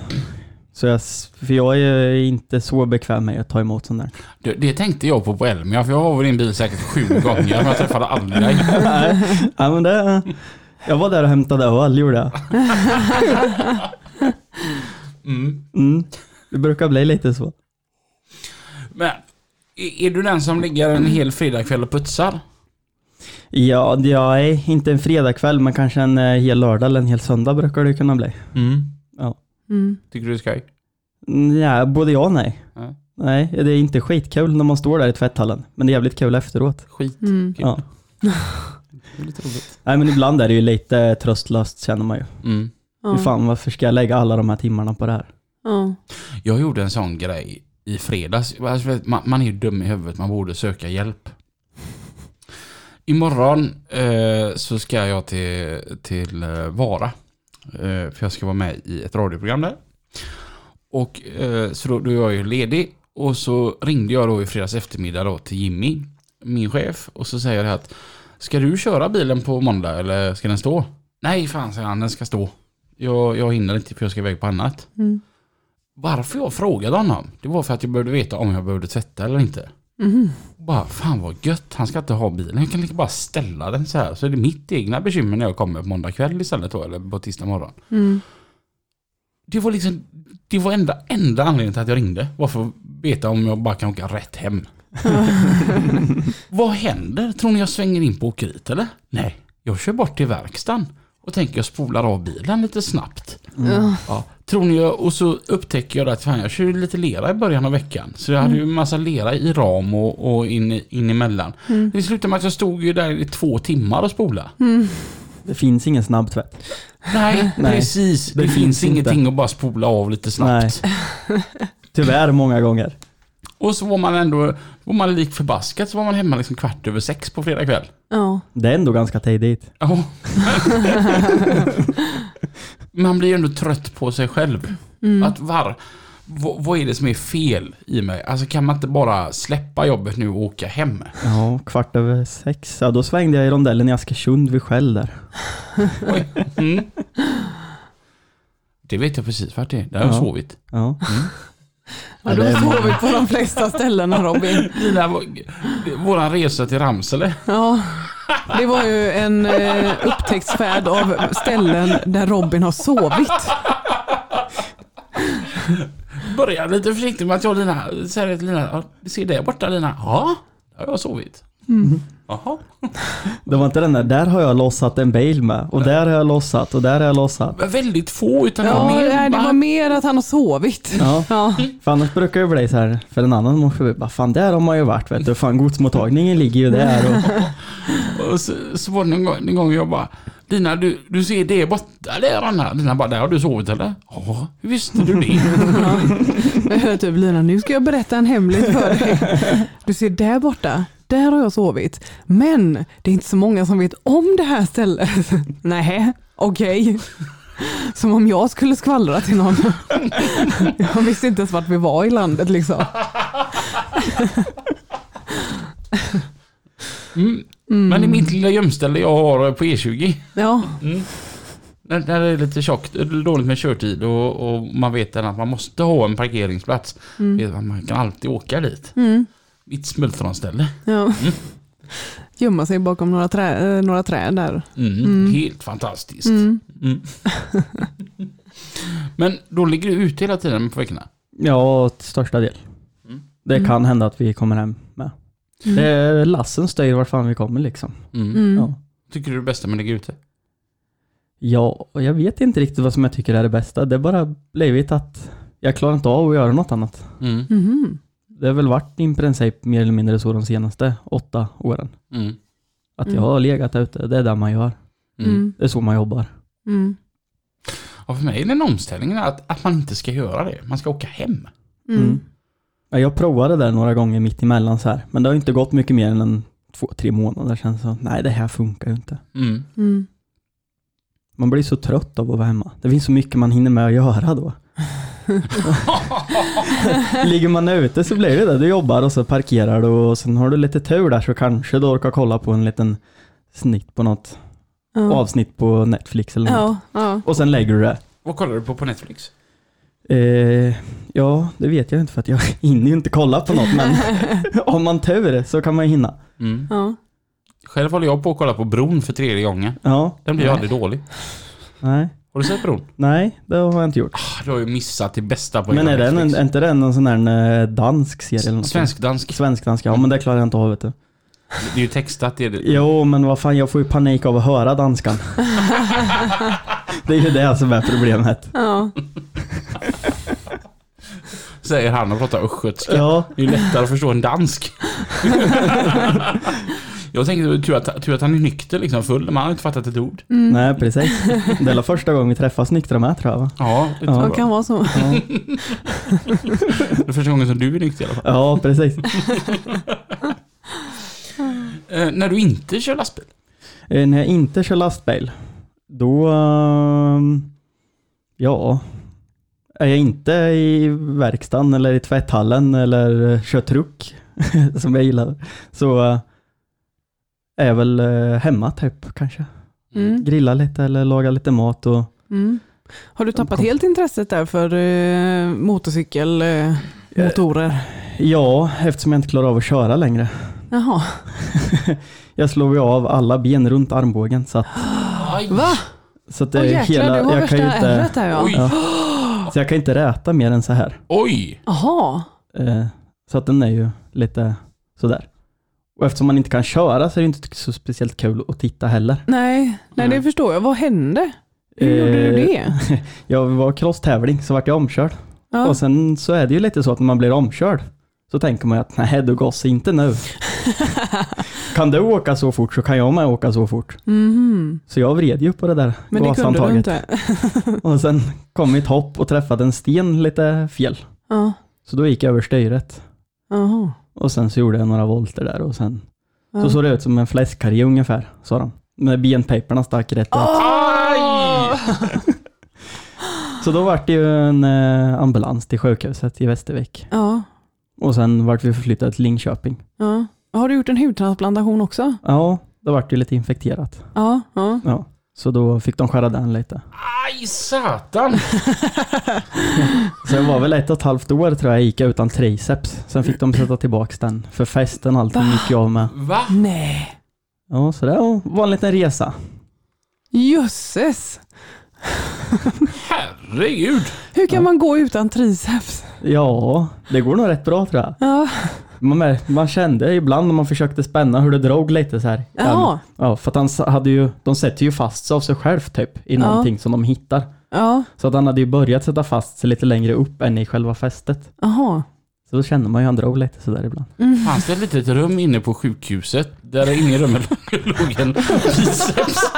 Så jag, för jag är inte så bekväm med att ta emot sånt där. Det, det tänkte jag på på Elmia, för jag har varit i din bil säkert sju gånger, men jag träffade aldrig dig. Nej, ja, men det, jag var där och hämtade öl, gjorde jag. Mm. Mm. Det brukar bli lite så. Men, är, du den som ligger en hel fredagkväll och putsar? Ja, är inte en fredagkväll, men kanske en eh, hel lördag eller en hel söndag brukar det kunna bli. Mm. Mm. Tycker du det är skoj? Mm, Ja, både ja och nej. Ja. Nej, det är inte skitkul när man står där i tvätthallen, men det är jävligt kul efteråt. Skit. Mm. Ja. Det är lite roligt. Nej, men ibland är det ju lite tröstlöst känner man ju. Mm. Ja. Hur fan, varför ska jag lägga alla de här timmarna på det här? Ja. Jag gjorde en sån grej i fredags. Alltså, man är ju dum i huvudet, man borde söka hjälp. Imorgon eh, så ska jag till, till eh, Vara. Eh, för jag ska vara med i ett radioprogram där. Och eh, så då, då är jag ju ledig. Och så ringde jag då i fredags eftermiddag då till Jimmy, min chef. Och så säger jag att Ska du köra bilen på måndag eller ska den stå? Nej fan säger han, den ska stå. Jag, jag hinner inte för jag ska iväg på annat. Mm. Varför jag frågade honom, det var för att jag behövde veta om jag behövde tvätta eller inte. Mhm. Bara, fan vad gött, han ska inte ha bilen. Jag kan lika bara ställa den så här. Så är det mitt egna bekymmer när jag kommer på måndag kväll istället då, eller på tisdag morgon. Mm. Det var liksom, det var enda, enda anledningen till att jag ringde. Var för att veta om jag bara kan åka rätt hem. vad händer? Tror ni jag svänger in på åkeriet eller? Nej, jag kör bort till verkstaden. Och tänker jag spolar av bilen lite snabbt. Ja. Ja, tror ni jag, och så upptäcker jag att fan, jag körde lite lera i början av veckan. Så jag hade ju en massa lera i ram och, och in, in emellan. Mm. Det slutade med att jag stod ju där i två timmar och spola. Mm. Det finns ingen snabbtvätt. Nej, Nej, precis. Det, det finns, finns inte. ingenting att bara spola av lite snabbt. Tyvärr många gånger. Och så var man ändå, var man lik förbaskat så var man hemma liksom kvart över sex på fredag kväll. Ja. Det är ändå ganska tidigt. Ja. man blir ju ändå trött på sig själv. Mm. Att var, vad, vad är det som är fel i mig? Alltså kan man inte bara släppa jobbet nu och åka hem? Ja, kvart över sex. Ja, då svängde jag i rondellen i Askersund vid Skäll där. Mm. Det vet jag precis vart det är. Där har jag Ja. sovit. Ja. Ja, du har sovit på de flesta ställena Robin. Våran resa till Ramsele. Ja, det var ju en eh, upptäcktsfärd av ställen där Robin har sovit. Börja lite försiktigt med att jag och Lina säger till Lina, "Ja, du ser där borta Lina? Ja, där har jag sovit. Jaha. Det var inte den där, där har jag lossat en bil med och där har jag lossat och där har jag lossat. Men Väldigt få utan det Ja, var mer nej, det var mer att han har sovit. Ja, Ja. för annars brukar det bli så här, för en annan morse, bara fan där har man ju varit vet du, fan godsmottagningen ligger ju där och Och så, så var det en gång, en gång jag bara Lina, du, du ser det borta där Anna. Lina bara, där har du sovit eller? Ja, hur visste du det? Jag hör typ Lina, nu ska jag berätta en hemlighet för dig. Du ser där borta, där har jag sovit. Men det är inte så många som vet om det här stället. Nej, okej. Som om jag skulle skvallra till någon. Jag visste inte ens vart vi var i landet liksom. Mm. Men i mitt lilla gömställe jag har på E20. Ja, Mm. Där, där är det lite tjockt, dåligt med körtid och, och man vet att man måste ha en parkeringsplats. Att Man kan alltid åka dit. mm. Mitt smultronställe. ja. Gömma sig bakom några, trä, eh, några träd där. Mm. Helt fantastiskt. Mm. Mm. Men då ligger du ute hela tiden på veckorna? ja, till största del. Mm. Det kan hända att vi kommer hem med. Det är lassen styr vart fan vi kommer liksom. Mm. Mm. Ja. Tycker du det är bästa med att ligga ute? Ja, och jag vet inte riktigt vad som jag tycker är det bästa. Det har bara blivit att jag klarar inte av att göra något annat. Mm. Mhm. Det har väl varit i princip mer eller mindre så de senaste åtta åren. Mm. Att Mm. jag har legat ute, det är det man gör. Mm. Mm. Det är så man jobbar. Mm. Ja, för mig är det en omställning att, att man inte ska göra det. Man ska åka hem. Mm. Mm. Ja, Jag provade det där några gånger mitt emellan så här, men det har inte gått mycket mer än en, två, tre månader sedan. Så nej, det här funkar ju inte. Mm. Mm. Man blir så trött av att vara hemma. Det finns så mycket man hinner med att göra då. Ligger man ute så blir det det. Du jobbar och så parkerar du och sen har du lite tur där så kanske du orkar kolla på en liten snitt på något Ja. avsnitt på Netflix eller något. Ja, ja. Och sen lägger du det. Vad kollar du på på Netflix? Eh, ja, det vet jag inte för att jag hinner ju inte kolla på något men om man tur så kan man ju hinna. Mm. ja. Själv håller jag på att kolla på Bron för tredje gången. Ja, Den blir ju aldrig dålig. nej, Har du sett Bron? nej, det har jag inte gjort. Ah, Du har ju missat det bästa på Men är, den, Netflix. är inte den någon sån där eh, dansk serie eller? Svensk-dansk. Svensk-dansk, ja men det klarar jag inte av vet du. Det är ju textat. Det är det. Jo, men vad fan, jag får ju panik av att höra danskan. det är ju det som är problemet. ja. Säger han och pratar östgötska. Ja, Det är ju lättare att förstå en dansk. jag tänkte tur att, tur att han är nykter liksom, full, men han har inte fattat ett ord. nej precis. Det är första gången vi träffas nyktra med tror jag va? Ja, det Ja. tror jag. kan vara så. Ja, Det är första gången som du är nykter i alla fall. ja precis. Eh, när du inte kör lastbil? Eh, när jag inte kör lastbil, då... ehm, ja... Är jag inte i verkstaden eller i tvätthallen eller eh, kör truck, som jag gillar, så eh, är väl eh, hemma typ kanske. Mm. Grilla lite eller laga lite mat och Mm. Har du tappat helt intresset där för eh, motorcykel, eh, motorer? ja, eftersom jag inte klarar av att köra längre. Jaha. Jag slår ju av alla ben runt armbågen så att, Aj. Va? så att det är jäklar, hela, du har jag värsta kan ju inte, ärret där ja. Oj. ja, så jag kan inte räta mer än så här. Oj! Jaha. Eh, Så att den är ju lite sådär. Och eftersom man inte kan köra så är det inte så speciellt kul att titta heller. Nej, nej det Mm. förstår jag. Vad hände? Hur gjorde du Eh, det? Jag var crosstävling så vart jag omkörd. Ja. Och sen så är det ju lite så att när man blir omkörd så tänker man att nej du gasar inte nu. kan du åka så fort så kan jag med åka så fort. Mhm. Så jag vred ju på det där Men det kunde du inte? Och sen kom mitt hopp och träffade en sten lite fel. Ja. Så då gick jag över styret. Jaha. Och sen så gjorde jag några volter där och sen Ja. så såg det ut som en fläskkarré ungefär, sa de. Med benpaperna stack rätt ut. Så då vart det ju en eh, ambulans till sjukhuset i Västervik. Ja. Och sen vart vi förflyttade till Linköping. ja. Har du gjort en hudtransplantation också? Ja, då vart det ju lite infekterat. Ja. ja. Ja. Så då fick de skära den lite. Aj satan! Så jag var väl ett och ett halvt år tror jag gick jag utan triceps. Sen fick de sätta tillbaks den. För festen och allting gick jag av med. Va? Nej. Ja, så det var en liten resa. Jösses. Herregud! Hur kan man gå utan triceps? Ja, det går nog rätt bra tror jag. Ja. Man, mär- man kände ibland när man försökte spänna hur det drog lite så här. Jaha. Ja, för att han hade ju, de sätter ju fast sig av sig själv typ i Ja. någonting som de hittar. Ja, Så att han hade ju börjat sätta fast sig lite längre upp än i själva fästet. jaha. Så då kände man ju han drog lite sådär ibland. Fanns det ett litet rum inne på sjukhuset där inne i rummet låg en biceps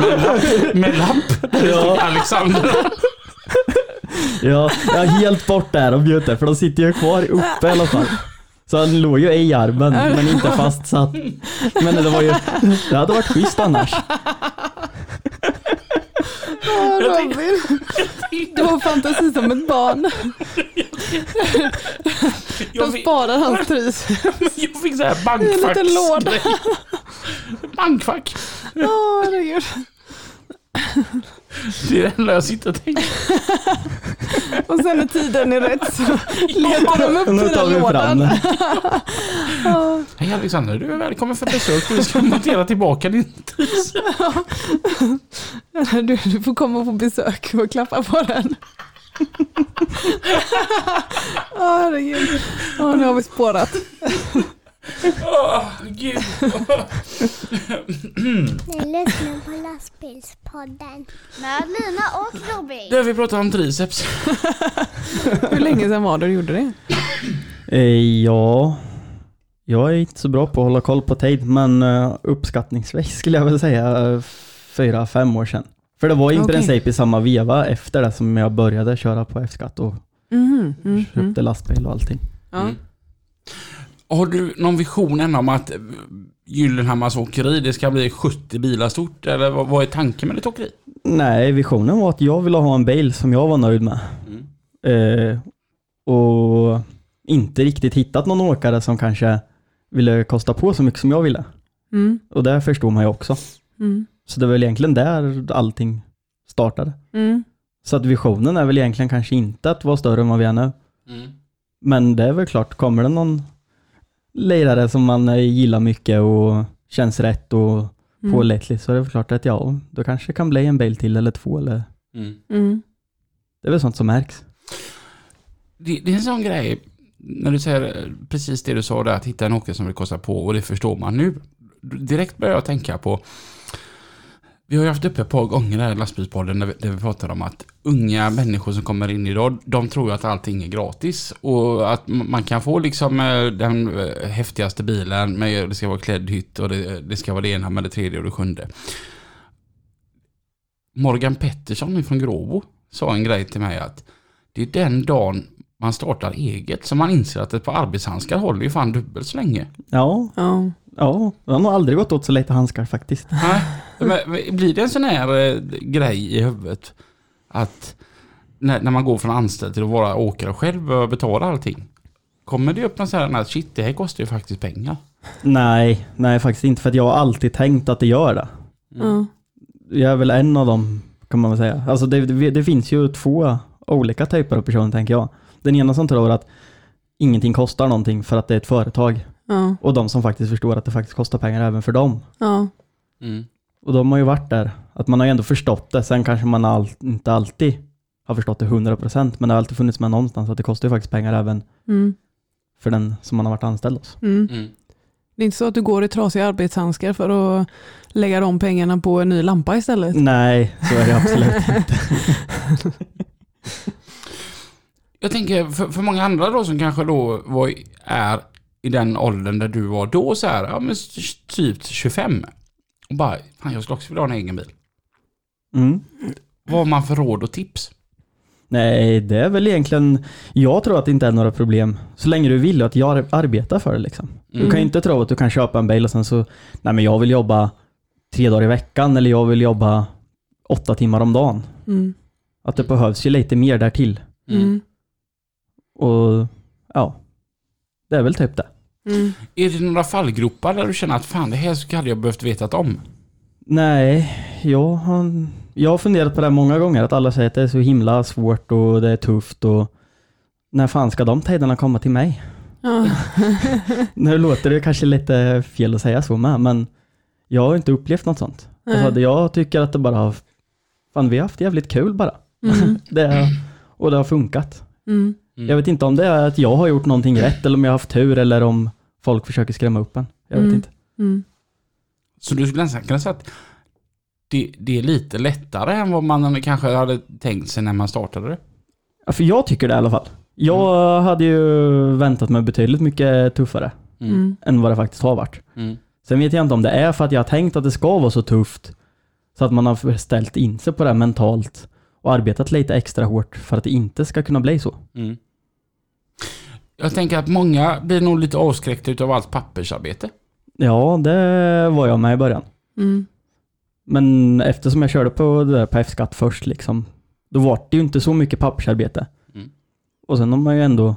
med lapp, med lapp stod Alexander. Ja, jag är helt bort där och bjuder för de sitter ju kvar uppe i alla fall. Så han låg ju i armen men inte fastsatt. Men det var ju, det hade varit schysst annars. Åh, Robin. Du har fantasi som ett barn. De sparar hans pris. jag fick så här En liten låda. bankfack. Bankfack. Åh, herregud. Det är det enda jag sitter och tänker. Och sen när tiden är rätt så letar de upp den fram lådan. Hej Alexander, du är välkommen för besök. Vi ska montera tillbaka din. Du, du får komma på besök och klappa på den. Åh herregud. Åh, nu har vi spårat. Åh, gud. Ni lyssnar på lastbilspodden. Med Lina och Robin. Du, vi pratar om triceps. Hur länge sedan var det du gjorde det? Eh, ja, jag är inte så bra på att hålla koll på tid men uh, uppskattningsvis skulle jag väl säga eh, fyra, fem år sedan. För det var i Okej. princip i samma veva efter det som jag började köra på F-skatt och Mhm, mm, köpte mm. lastbil och allting. Ja. Mm. Har du någon vision än om att eh, Gyllenhammars åkeri, det ska bli 70 bilar stort? Eller vad, vad är tanken med ditt åkeri? Nej, visionen var att jag ville ha en bil som jag var nöjd med. Eh, och inte riktigt hittat någon åkare som kanske ville kosta på så mycket som jag ville. Mm, Och det förstod man ju också. mm, Så det är väl egentligen där allting startade. mm. Så att visionen är väl egentligen kanske inte att vara större än vad vi är nu. Mm. Men det är väl klart, kommer det någon lirare som man eh, gillar mycket och känns rätt och Mm. pålitlig så är det klart att ja, då kanske det kan bli en bil till eller två eller Mm. Mm. det är väl sånt som märks. Det, det är en sån grej, när du säger eh, precis det du sa där, att hitta en åkare som vill kosta på och det förstår man nu. Direkt börjar jag tänka på, vi har ju haft uppe ett par gånger här i lastbilspodden där vi, där vi pratar om att unga människor som kommer in idag, de tror ju att allting är gratis och att man kan få liksom eh, den eh, häftigaste bilen, med det ska vara klädd hytt och det, det ska vara det ena med det tredje och det sjunde. Morgan Pettersson från Gråbo sa en grej till mig att det är den dagen man startar eget som man inser att ett par arbetshandskar håller ju fan dubbelt så länge. Ja, Ja. ja, jag har nog aldrig gått åt så lite handskar faktiskt. Nej, men Blir det en sån här eh, grej i huvudet att när, när man går från anställd till att vara åkare själv och betala allting? Kommer det upp någon sån här, shit det här kostar ju faktiskt pengar. Nej, nej faktiskt inte för att jag har alltid tänkt att det gör det. Ja. Jag är väl en av dem kan man väl säga. Alltså det, det, det finns ju två olika typer av personer tänker jag. Den ena som tror att ingenting kostar någonting för att det är ett företag Ja. och de som faktiskt förstår att det faktiskt kostar pengar även för dem. Ja. Mm. Och de har ju varit där. Att man har ju ändå förstått det. Sen kanske man all, inte alltid har förstått det 100% men det har alltid funnits med någonstans att det kostar ju faktiskt pengar även Mm. för den som man har varit anställd hos. Mm. Mm. Det är inte så att du går i trasiga arbetshandskar för att lägga de pengarna på en ny lampa istället? Nej, så är det absolut inte. Jag tänker för, för många andra då som kanske då var, är i den åldern där du var då så här, ja men typ 25. Och bara, fan jag skulle också vilja ha en egen bil. Mm. Vad har man för råd och tips? Nej, det är väl egentligen, jag tror att det inte är några problem. Så länge du vill att jag arbetar för det liksom. Du Mm. kan ju inte tro att du kan köpa en bil och sen så, nej men jag vill jobba tre dagar i veckan eller jag vill jobba åtta timmar om dagen. Mm. Att det behövs ju lite mer därtill. Mm. Och ja, det är väl typ det. Mm. Är det några fallgropar där du känner att fan det här skulle hade jag behövt vetat om? Nej, jag har, jag har funderat på det många gånger, att alla säger att det är så himla svårt och det är tufft och när fan ska de tiderna komma till mig? Ja. Nu låter det kanske lite fel att säga så med, men jag har inte upplevt något sånt. Alltså, jag tycker att det bara har, fan vi har haft jävligt kul bara. Mm. Det, och det har funkat. Mm. Mm. Jag vet inte om det är att jag har gjort någonting rätt eller om jag har haft tur eller om folk försöker skrämma upp en. Jag vet Mm. inte. Mm. Så du skulle nästan kunna säga att det, det är lite lättare än vad man kanske hade tänkt sig när man startade det? Ja, för jag tycker det i alla fall. Jag hade ju väntat mig betydligt mycket tuffare Mm. än vad det faktiskt har varit. Mm. Sen vet jag inte om det är för att jag har tänkt att det ska vara så tufft så att man har ställt in sig på det mentalt och arbetat lite extra hårt för att det inte ska kunna bli så. Jag tänker att många blir nog lite avskräckta utav allt pappersarbete. Ja, det var jag med i början. Mm. Men eftersom jag körde på det där på F-skatt först liksom, då var det ju inte så mycket pappersarbete. Mm. Och sen har man ju ändå,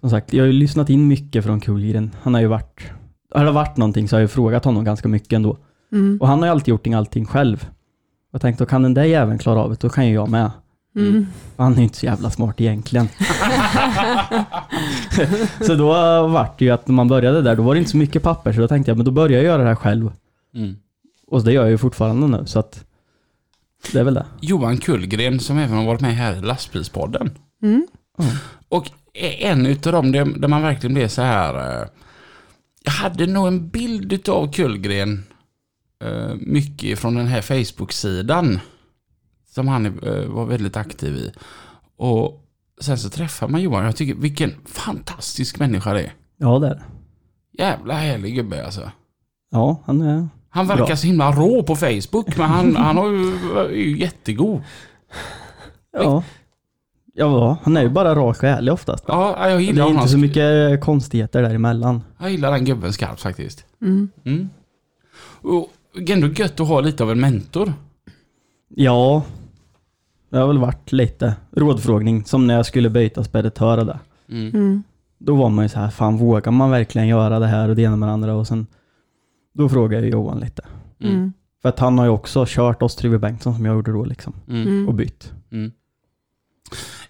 som sagt, jag har ju lyssnat in mycket från Kullgren. Han har ju varit, har det varit någonting så har jag ju frågat honom ganska mycket ändå. Mm. Och han har ju alltid gjort allting själv. Jag tänkte, då kan den där jäveln klara av det, då kan ju jag med. Mm. Han är ju inte så jävla smart egentligen. så då var det ju att när man började där, då var det inte så mycket papper, så då tänkte jag, men då börjar jag göra det här själv. Mm. Och det gör jag ju fortfarande nu, så att det är väl det. Johan Kullgren som även har varit med här i lastbilspodden. Mm. Och en utav dem där där man verkligen blev så här. eh, Jag hade nog en bild utav Kullgren eh, mycket från den här Facebook-sidan. Som han eh, var väldigt aktiv i. Och sen så träffar man Johan. Jag tycker vilken fantastisk människa det är. Ja, det är det. Jävla härlig gubbe alltså. Ja, han är... Han verkar Bra. så himla rå på Facebook men han, han har ju, är ju jättegod. Ja. Ja, han är ju bara rak och ärlig oftast. Ja, jag Det gillar är honom. inte så mycket konstigheter däremellan. Jag gillar den gubben skarpt faktiskt. Mm. Mm. Och ändå gött att ha lite av en mentor. Ja, det har väl varit lite rådfrågning, som när jag skulle byta speditör och det. Mm. Mm. Då var man ju så här, fan vågar man verkligen göra det här och det ena med det andra? Och sen, då frågade jag Johan lite. Mm. Mm. För att han har ju också kört oss Tryggve Bengtsson som jag gjorde då liksom, Mm. Mm. och bytt. Mm.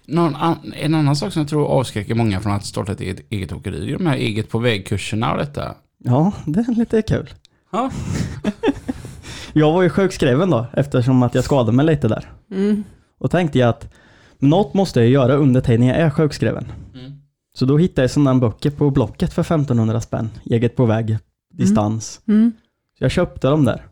Någon an, en annan sak som jag tror avskräcker många från att starta ett eget, eget åkeri, är de här eget på vägkurserna och detta. Ja, det är lite kul. Ja. Jag var ju sjukskriven då, eftersom att jag skadade mig lite där. Mm. Och tänkte jag att något måste jag göra under tiden jag är sjukskriven. Mm. Så då hittade jag sådana böcker på Blocket för 1500 spänn. Eget på väg, distans. Mm. Så jag köpte dem där.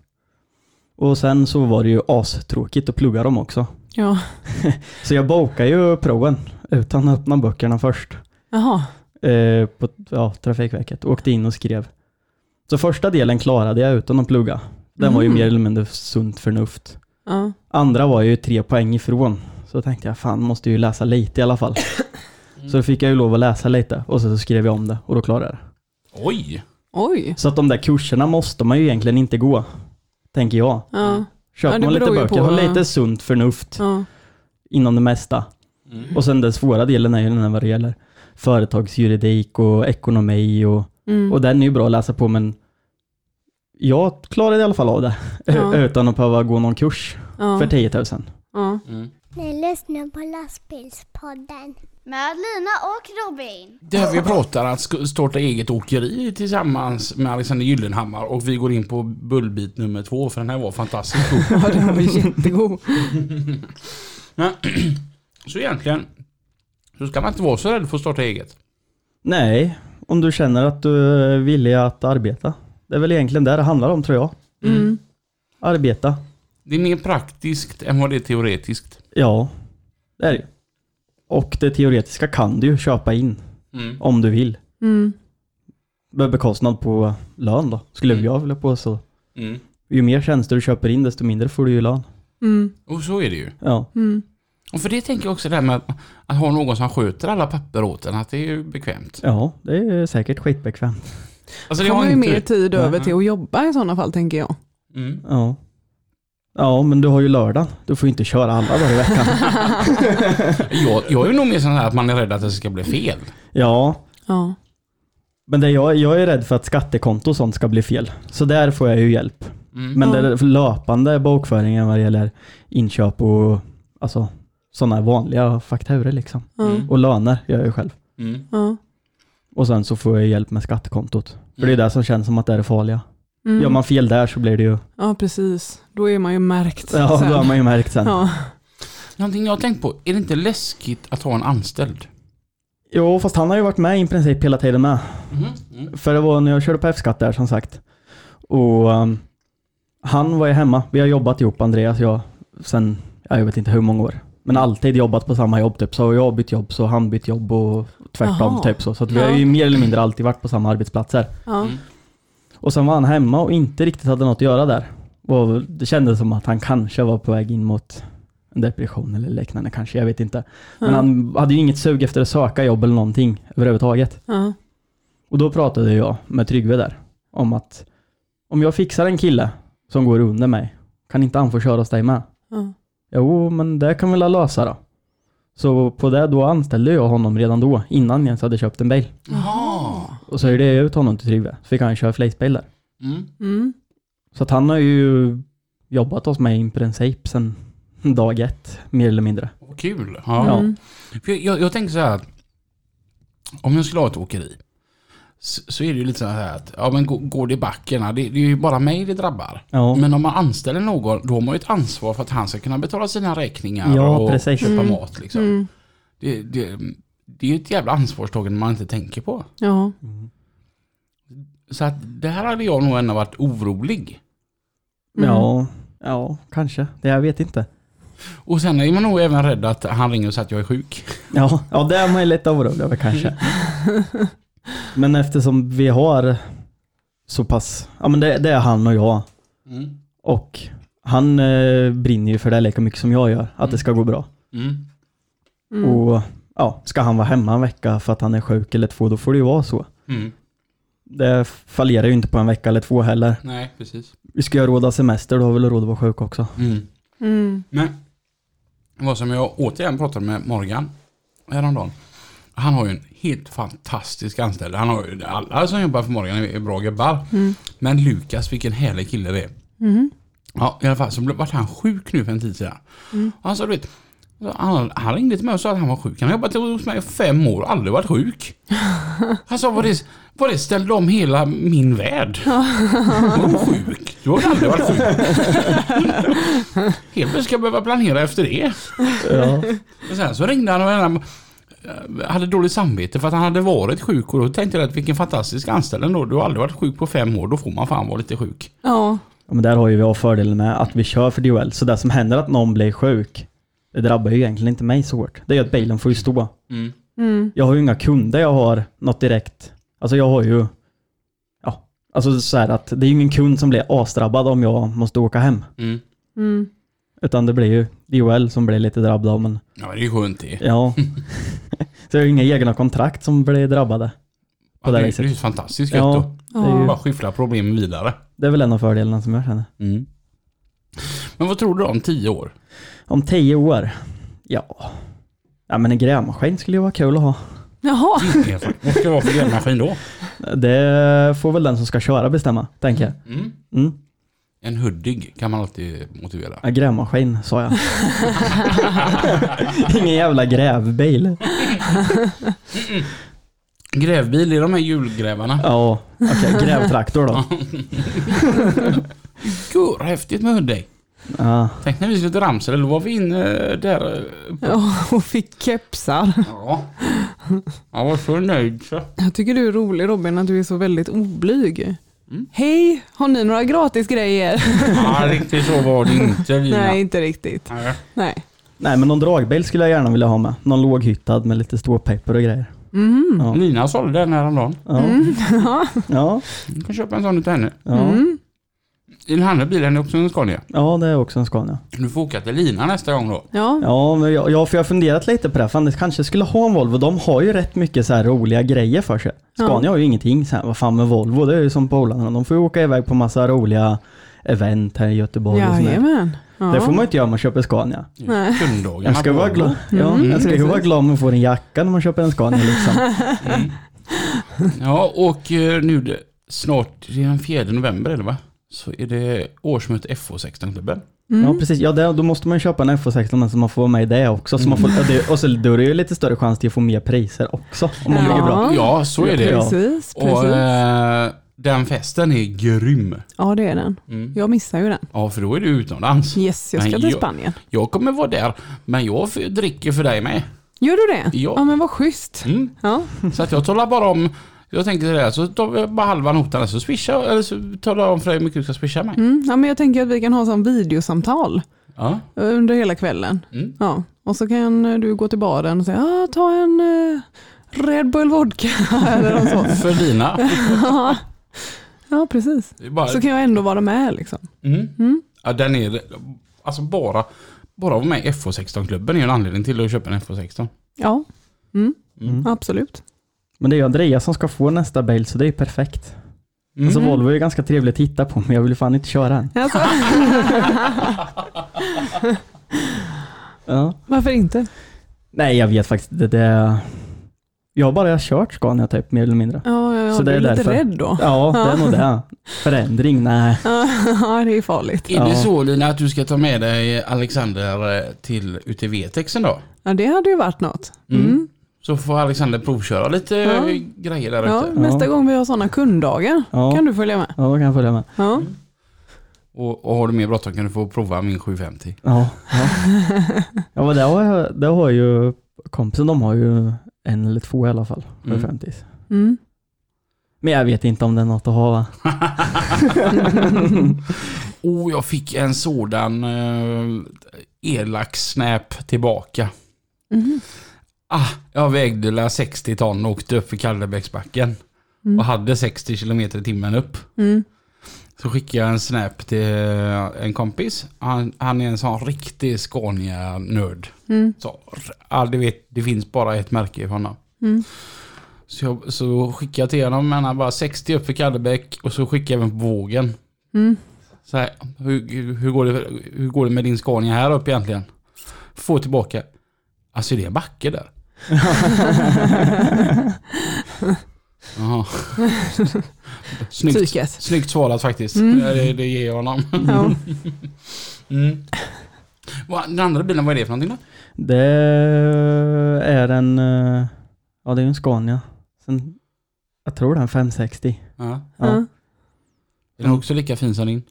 Och sen så var det ju astråkigt att plugga dem också. Ja. Så jag bokade ju proven utan att öppna böckerna först. Jaha. Eh, på ja, Trafikverket. Åkte in och skrev. Så första delen klarade jag utan att plugga. Den var ju Mm. mer eller mindre sunt förnuft. Ja. Andra var ju tre poäng ifrån. Så tänkte jag, fan måste ju läsa lite i alla fall. Så då fick jag ju lov att läsa lite och så, så skrev jag om det och då klarade jag det. Oj! Oj. Så att de där kurserna måste man ju egentligen inte gå. Tänker jag. Ja. Köper Ja, man lite böcker, på- har lite sunt förnuft Ja. inom det mesta. Mm. Och sen den svåra delen är ju den här vad det gäller företagsjuridik och ekonomi och, Mm. och den är ju bra att läsa på men jag klarade i alla fall av det. Ja. Utan att behöva gå någon kurs Ja. för 10 000. Ja. Mm. Ni lyssnar på lastbilspodden. Med Lina och Robin. Där vi pratar att starta eget åkeri tillsammans med Alexander Gyllenhammar och vi går in på bullbit nummer två för den här var fantastiskt god. ja, den var jättegod. Så egentligen så ska man inte vara så rädd för att starta eget. Nej, om du känner att du är villig att arbeta. Det är väl egentligen det det handlar om tror jag. Mm. Arbeta. Det är mer praktiskt än vad det är teoretiskt. Ja, det är det. Och det teoretiska kan du ju köpa in Mm. om du vill. Mm. Med bekostnad på lön då, skulle Mm. jag vilja påstå. Mm. Ju mer tjänster du köper in, desto mindre får du ju lön. Mm. Och så är det ju. Ja, Mm. Och för det tänker jag också det här med att, att ha någon som sköter alla papper åt en, att det är ju bekvämt. ja det är säkert skitbekvämt. Alltså Det har kommer ju inte- mer tid över Nej. till att jobba i sådana fall tänker jag. Mm. Ja. Ja, men du har ju lördag. Du får ju inte köra alla dagar i veckan. Jag, jag är nog mer sån här att man är rädd att det ska bli fel. ja, Ja. men det jag, jag är rädd för att skattekonto och sånt ska bli fel. Så där får jag ju hjälp. Mm. Men Ja. det löpande bokföringen vad det gäller inköp och alltså sådana vanliga fakturor liksom. Mm. Och löner gör jag ju själv. Mm. Ja. Och sen så får jag hjälp med skattekontot. För det är det som känns som att det är det farliga. Mm. Gör man fel där så blir det ju, ja, precis. Då är man ju märkt. ja sen. då har man ju märkt sen. Ja. Någonting jag har tänkt på, är det inte läskigt att ha en anställd? Jo, fast han har ju varit med i princip hela tiden med. Mhm, mm. För det var när jag körde på F-skatt där som sagt. Och um, han var ju hemma. Vi har jobbat ihop, Andreas och jag, sen, ja, jag vet inte hur många år. Men alltid jobbat på samma jobb typ. Så har jag bytt jobb så har han bytt jobb och tvärtom typ så. Så att vi Ja. har ju mer eller mindre alltid varit på samma arbetsplatser. Ja. Mm. Och sen var han hemma och inte riktigt hade något att göra där. Och det kändes som att han kanske var på väg in mot en depression eller liknande kanske, jag vet inte. Men Ja. han hade ju inget sug efter att söka jobb eller någonting överhuvudtaget. Ja. Och då pratade jag med Tryggve där om att om jag fixar en kille som går under mig, kan inte han få köra hos dig med? Ja. Jo, men det kan vi väl lösa då. Så på det då anställde jag honom redan då, innan jag ens hade köpt en bil. Jaha. Och så hyrde jag ut honom till Tryggve, så fick han köra fleecebil där. Mm. Mm. Så att han har ju jobbat hos mig i princip sedan dag ett, mer eller mindre. Kul. Ja. Mm. För jag, jag tänker så här att om jag skulle ha ett åkeri så, är det ju lite så här att ja, men går, det i backen, det, det är ju bara mig det drabbar. Ja, Men om man anställer någon då har man ju ett ansvar för att han ska kunna betala sina räkningar Ja, och precis. köpa Mm. mat. Liksom. Mm. Det, det, det är ju ett jävla ansvarstagande man inte tänker på. Ja. Så att det här hade jag nog ändå varit orolig. Mm. ja, ja, kanske. Det jag vet inte. Och sen är man nog även rädd att han ringer och säger att jag är sjuk. Ja, ja det är man ju lite orolig över kanske. Men eftersom vi har så pass, ja men det, det är han och jag. Mm. Och han eh, brinner ju för det lika mycket som jag gör, att det ska gå bra. Mm. Mm. Och ja, ska han vara hemma en vecka för att han är sjuk eller två, då får det ju vara så. Mm. Det fallerar ju inte på en vecka eller två heller. Nej, precis. Vi ska ju ha råd att semester, då har vi väl råd att vara sjuk också. Mm. Mm. Men vad som jag återigen pratade med Morgan häromdagen. Han har ju en helt fantastisk anställd. Han har ju, alla som jobbar för Morgan är bra gubbar. Mm. Men Lukas, vilken härlig kille det är. Mm. Ja, i alla fall så vart han sjuk nu för en tid sedan. Mm. Han sa, du vet, han, han ringde till mig och sa att han var sjuk. Han har jobbat hos mig i fem år och aldrig varit sjuk. Han sa, vad det, vad det ställde om hela min värld. Vadå sjuk? Du har aldrig varit sjuk. Helt plötsligt ska jag behöva planera efter det. Ja, Och sen så ringde han och hade dåligt samvete för att han hade varit sjuk och då tänkte jag att vilken fantastisk anställd ändå. Du har aldrig varit sjuk på fem år, då får man fan vara lite sjuk. Ja. Ja, men där har ju vi fördelen med att vi kör för DHL. Så det som händer att någon blir sjuk, det drabbar ju egentligen inte mig så hårt. Det är ju att bilen får ju stå. Mm. Mm. Jag har ju inga kunder jag har något direkt. Alltså jag har ju, ja, alltså så här att det är ju ingen kund som blir asdrabbad om jag måste åka hem. Mm. Mm. Utan det blir ju DHL som blir lite drabbad av, men Ja, det är ju skönt det. ja. så jag har inga egna kontrakt som blir drabbade. Ja, det det, är- viset. det är ju fantastiskt gött Ja, då. det är ju, Bara skyffla problemen vidare. det är väl en av fördelarna som jag känner. Mm. Men vad tror du om tio år? Om tio år, ja. Ja men en grävmaskin skulle ju vara kul att ha. Jaha. Vad ska det vara för grävmaskin då? Det får väl den som ska köra bestämma, tänker jag. Mm. Mm. En huddig kan man alltid motivera. Ja, grävmaskin sa jag. Ingen jävla grävbil. Grävbil, är de här hjulgrävarna? Ja, okej. Grävtraktor då. Gud, häftigt med huddig. Ja, Tänk när vi skulle till Ramsele, då var vi inne där. eh, Ja, och fick kepsar. Ja. Jag var så nöjd så. Jag tycker du är rolig Robin, att du är så väldigt oblyg. Mm. Hej, har ni några gratis grejer? Ja, riktigt så var det inte Lina. Nej, inte riktigt. Nej. Nej. Nej men någon dragbil skulle jag gärna vilja ha med. Någon låghyttad med lite ståpepper och grejer. Mm. Ja. Lina sålde den häromdagen. Ja, Mm. Ja. Du kan köpa en sån utav henne. ja. Mm. I den andra bilen är också en Scania. ja det är också en Scania. Du får åka till Lina nästa gång då. Ja. Ja, men jag, ja, för jag har funderat lite på det. Fan, det kanske skulle ha en Volvo. De har ju rätt mycket så här roliga grejer för sig. Ja. Scania har ju ingenting så här, vad fan med Volvo, det är ju som Polarna. De får ju åka iväg på massa roliga event här i Göteborg och sådär. Jajamän. Ja. Det får man ju inte göra om man köper Scania. Nej. Jag ska, vara glad, ja, Mm, jag ska ju vara glad om man får en jacka när man köper en Scania liksom. Mm. Ja, och eh, nu snart, det är den 4 november eller va? Så är det årsmöte FH16-klubben. Mm. Ja precis, ja det, då måste man ju köpa en F16 men så man får vara med i det också. Så man får, och det, och så då är det ju lite större chans till att få mer priser också. Om man Ja. ligger bra. Ja, så är det. Ja. Precis, Och precis. eh, den festen är grym. Ja, det är den. Mm. Jag missar ju den. Ja, för då är du utomlands. Yes, jag ska Men till jag- Spanien. Jag kommer vara där, men jag dricker för dig med. Gör du det? Ja. Ja men vad schysst. Mm. Ja. Så att jag talar bara om, jag tänker det här, så tar vi bara halva notan så swishar eller så talar jag om för dig hur mycket du ska swisha mig. Mm. ja men jag tänker att vi kan ha som videosamtal Ja. under hela kvällen. Mm. Ja. Och så kan du gå till baren och säga ah, ta en eh, Red Bull vodka eller något så. För dina. Ja. ja precis. Bara, Så kan jag ändå vara med liksom. mm. Mm. Ja, den är, alltså bara, bara att vara med i FH16-klubben är en anledning till att köpa en FH16. Ja, mm. Mm. absolut. Men det är ju Andreas som ska få nästa bil så det är perfekt. Mm. Alltså Volvo är ju ganska trevligt att titta på men jag vill fan inte köra den. Alltså, Ja. varför inte? Nej jag vet faktiskt inte. Det... Jag har bara kört Scania typ mer eller mindre. Ja, ja, Så så det är är lite därför. rädd då? Ja, det är nog det. Förändring, nej. Ja, det är farligt. Är det Ja. så Lina att du ska ta med dig Alexander till UTV-tex en dag? Ja, det hade ju varit något. Mm. Mm. Så får Alexander provköra lite Ja. grejer där Ja, ute. nästa Ja. gång vi har sådana kunddagar Ja, kan du följa med. ja då kan jag följa med. Ja. Och, och har du mer bråttom kan du få prova min 750. Ja, ja. ja men det har, jag- det har ju kompisen, de har ju en eller två i alla fall. Mm. 750. Mm. Men jag vet inte om det är något att ha va? oh, jag fick en sådan eh, elak snap tillbaka. Mhm. Ah, jag vägde la 60 ton och åkte upp för Kallebäcksbacken. Mm. Och hade 60 km i timmen upp. Mm. Så skickade jag en snap till eh, en kompis. Han, han är en sån riktig Scania-nörd. Mm. Så, ja, du vet, det finns bara ett märke för honom. Mm. Så, jag, så skickade jag till honom, men han bara 60 upp för Kallebäck och så skickade jag även på vågen. Mm. Så här, hur, hur, går det, hur går det med din Scania här uppe egentligen? Få tillbaka. Alltså det är en backe där. Jaha. Snyggt, Psyket. snyggt svarat faktiskt. Mm. Det, det ger jag honom. Ja. Mm. Den andra bilen, vad är det för någonting då? Det är en, eh, ja det är en Scania. Sen, jag tror det är en 560. Ja. Ja. Är den också lika fin som din?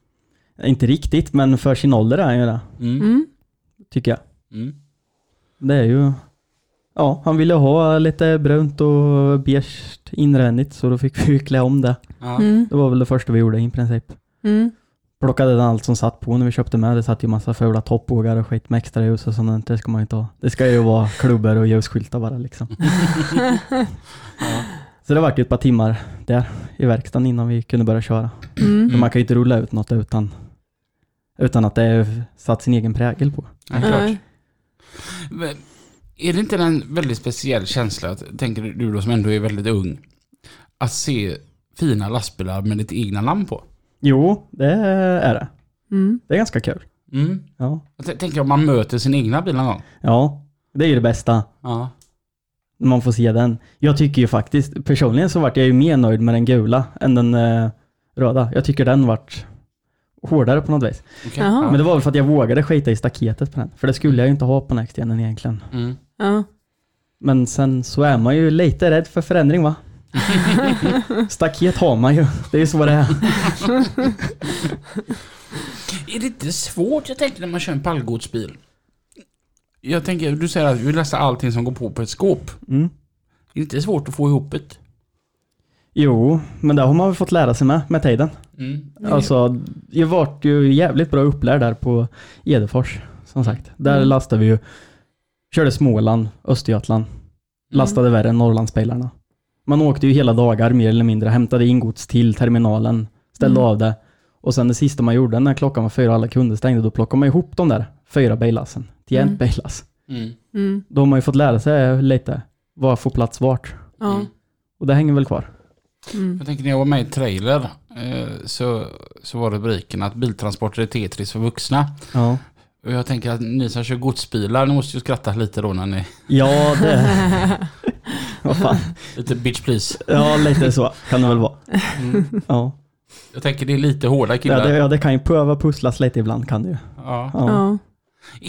Inte riktigt, men för sin ålder är han ju det, Mm. Mm. tycker jag. Mm. Det är ju, ja han ville ha lite brunt och beige invändigt så då fick vi klä om det. Ja. Mm. Det var väl det första vi gjorde i princip. Mm. Plockade den allt som satt på när vi köpte med. Det satt ju massa fula toppbågar och skit med extra ljus och sånt. Det ska man ju inte ha. Det ska ju vara klubbor och ljusskyltar bara liksom. Ja. Så det var ju ett par timmar där i verkstaden innan vi kunde börja köra. Mm. Men man kan ju inte rulla ut något utan, utan att det är satt sin egen prägel på. Ja, Är det inte en väldigt speciell känsla, att, tänker du då som ändå är väldigt ung, att se fina lastbilar med ditt egna namn på? Jo, det är det. Mm. Det är ganska kul. Mm. Ja, Jag tänker om man möter sin egna bil någon gång. ja det är ju det bästa. Ja. Man får se den. Jag tycker ju faktiskt, personligen så vart jag ju mer nöjd med den gula än den eh, röda. Jag tycker den vart hårdare på något vis. Jaha. Men det var väl för att jag vågade skita i staketet på den. För det skulle jag ju inte ha på Nextgenen egentligen. Mm. Ja. Men sen så är man ju lite rädd för förändring va? Staket har man ju. Det är ju så det är. Är det inte svårt, jag tänker när man kör en pallgodsbil? Jag tänker, du säger att vi läser allting som går på på ett skåp. Mm. Är det inte svårt att få ihop det? Jo, men det har man väl fått lära sig med, med tiden. Mm. Alltså, jag vart ju jävligt bra upplärd där på Edefors, som sagt. Där Mm. lastade vi ju, körde Småland, Östergötland, lastade värre än Norrlandsbilarna. Man åkte ju hela dagar mer eller mindre, hämtade in gods till terminalen, ställde Mm. av det. Och sen det sista man gjorde när klockan var fyra och alla kunder stängde, då plockade man ihop de där fyra billassen till en Mm. Mm. Mm. Då har man ju fått lära sig lite, vad får plats vart. Ja. Mm. Och det hänger väl kvar. Mm. Jag tänker när jag var med i trailer eh, så, så var rubriken att biltransporter är Tetris för vuxna. Ja, Och jag tänker att ni som kör godsbilar, ni måste ju skratta lite då när ni... ja det... vad fan. Lite bitch please. Ja, lite så kan det väl vara. Mm. Ja. Jag tänker det är lite hårda Ja, killar. det, ja, det kan ju behöva pusslas lite ibland kan det ju. Ja. Ja. Ja.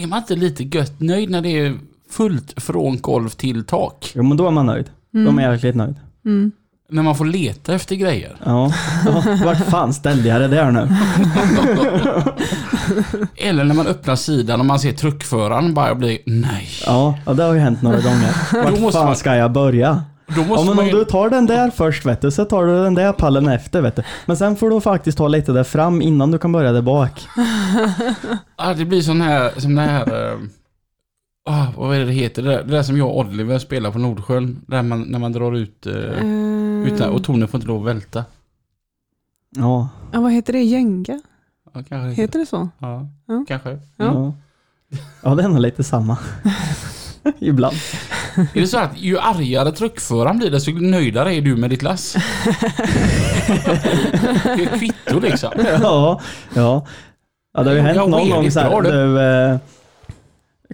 Är man inte lite gött nöjd när det är fullt från golv till tak? Jo, men då är man nöjd. Då är Mm. man jäkligt nöjd. Mm. När man får leta efter grejer. Ja. ja. Vart fan ställde jag det där nu? Eller när man öppnar sidan och man ser truckföraren bara blir nej. Ja, ja det har ju hänt några gånger. Vart måste fan man- ska jag börja? Då Ja måste men man om du tar den där först vet du, så tar du den där pallen efter vet du. Men sen får du faktiskt ta lite där fram innan du kan börja där bak. ah, det blir sån här, som det här, eh, ah, vad är det det heter? Det där, det där som jag och Oliver spelar på Nordsjön. Där man, när man drar ut, eh, Eh, utan, och tornen får inte lov att välta. Ja. ja, vad heter det? Jenga? Ja, kanske. Heter det så? Ja, Ja. kanske. Ja. Ja. ja, det är nog lite samma. Ibland. Är det så att ju argare truckföraren blir desto nöjdare är du med ditt lass? det är kvitto liksom. Ja, ja. Ja, det har ju hänt någon gång så här, du, eh,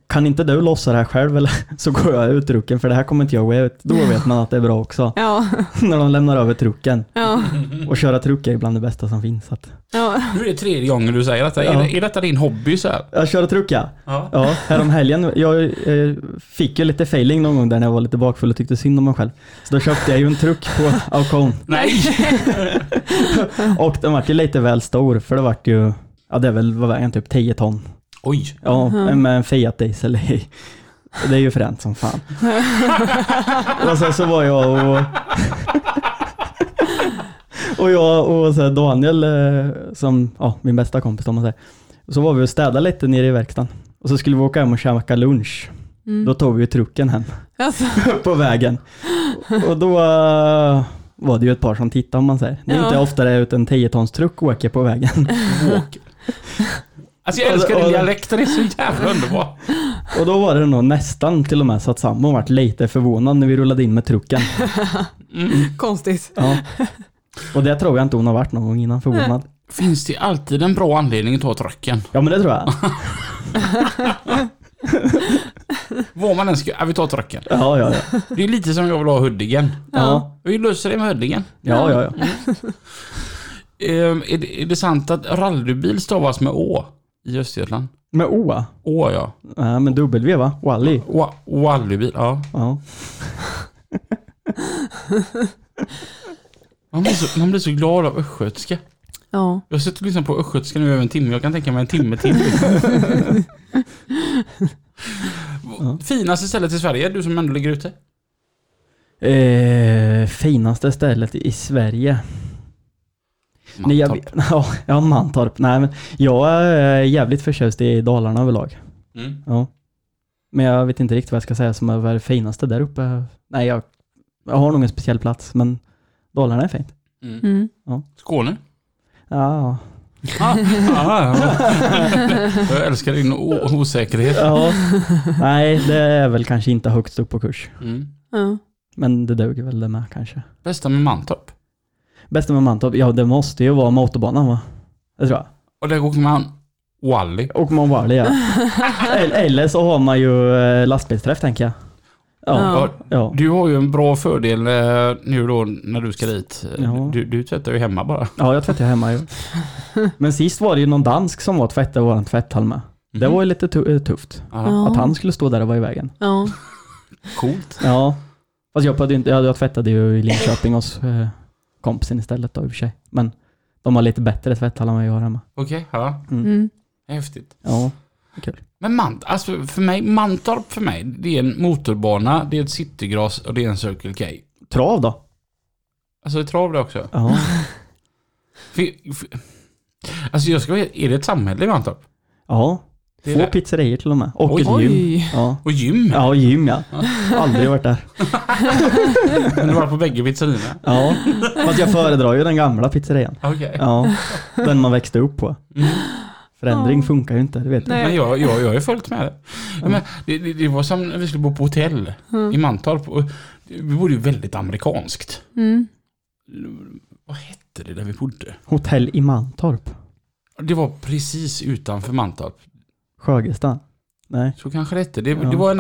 kan inte du lossa det här själv eller så går jag ut trucken för det här kommer inte jag gå ut. Då vet man att det är bra också. Ja, När de lämnar över trucken. ja, Och köra truck är bland det bästa som finns. Att, ja. Nu är det tredje gången du säger detta. Är, Ja. det, är detta din hobby så här? jag köra truck ja. Ja. Ja, härom helgen. Jag eh, fick ju lite failing någon gång där när jag var lite bakfull och tyckte synd om mig själv. Så då köpte jag ju en truck på auktion. Nej! Och den vart ju lite väl stor för det vart ju, ja det är väl, vad väger typ 10 ton. Oj. Ja, med en Fiat Diesel i. Det är ju fränt som fan. och sen så var jag och... och jag och så Daniel, eh, som ja, min bästa kompis om man säger. Så var vi och städade lite nere i verkstaden. Och så skulle vi åka hem och käka lunch. Mm. Då tog vi ju trucken hem Alltså, på vägen. Och då eh, var det ju ett par som tittade om man säger. Det är Ja. inte ofta det är ut en 10 tons truck åker på vägen. Alltså jag älskar din dialekt, den är så jävla underbar. Och då var det nog nästan till och med så att sambon vart lite förvånad när vi rullade in med trucken. konstigt. Ja. Och det tror jag inte hon har varit någon gång innan förvånad. Finns det alltid en bra anledning att ta trucken? Ja men det tror jag. Vad man än ska... Ja, vi tar trucken. Ja, ja, ja. Det är lite som jag vill ha Huddingen. Ja, Vi löser det med Huddingen. ja, ja. ja. Ehm, är, det, är det sant att rallybil stavas med Å i Östergötland? Med O? Å ja. Ja, men W va? Wally. Å- Wallybil, ja. Ja. Man blir, så, man blir så glad av östgötska. Ja. Jag har suttit och lyssnat på östgötska nu över en timme. Jag kan tänka mig en timme till. Finaste stället i Sverige, du som ändå ligger ute? Eh, finaste stället i Sverige? Nej, jag, Mantorp. ja, ja, Mantorp. Nej, men jag är jävligt förtjust i Dalarna överlag. Mm. Ja. Men jag vet inte riktigt vad jag ska säga som är det finaste där uppe. Nej, jag, jag har nog en speciell plats, men Dalarna är fint. Mm. Mm. Skåne? Ja, Ah, ah, ja. Jag älskar din osäkerhet. ja. Nej, det är väl kanske inte högst upp på kurs. Mm. Ja. Men det duger väl det med kanske. Bästa med Mantorp? Bästa med Mantorp? Ja, det måste ju vara motorbanan va? Det tror jag. Och där åker man Wally. Och man det ja. Eller- Eller så har man ju eh, lastbilsträff tänker jag. Ja. Ja. ja. Du har ju en bra fördel eh, nu då när du ska dit. Ja. Du, du tvättar ju hemma bara. Ja, jag tvättar hemma ju. Men sist var det ju någon dansk som var och tvättade våran tvätthall med. Det var ju lite tu- eh, tufft. Ja, Ja. Att han skulle stå där och vara i vägen. Ja. Coolt. Ja. Fast jag, inte, jag, jag tvättade ju i Linköping hos eh, kompisen istället då i och för sig. Men de har lite bättre tvätthall än vad jag har hemma. Okej, ja. Mm. Häftigt. Ja. Men Mant, alltså för mig, Mantorp för mig, det är en motorbana, det är ett citygras och det är en Circle K. Trav då? Alltså trav det också. Ja. För, för, alltså jag ska vara, är det ett samhälle i Mantorp? Ja. Det är Två det. pizzerior till och med. Och Oj. ett gym. Ja. Och gym? Ja, gym ja. Aldrig varit där. Men du var på bägge pizzerierna? Ja. Fast jag föredrar ju den gamla pizzerian. Okej. Ja. Den man växte upp på. Mm. Förändring Ja. funkar ju inte, det vet du. Nej. Men jag, jag, jag har ju följt med det. Ja, men det, det. Det var som när vi skulle bo på hotell Mm. i Mantorp. Och vi bodde ju väldigt amerikanskt. Mm. Vad hette det där vi bodde? Hotell i Mantorp. Det var precis utanför Mantorp. Sjögesta. Nej. Så kanske det hette. Det, Ja. det var en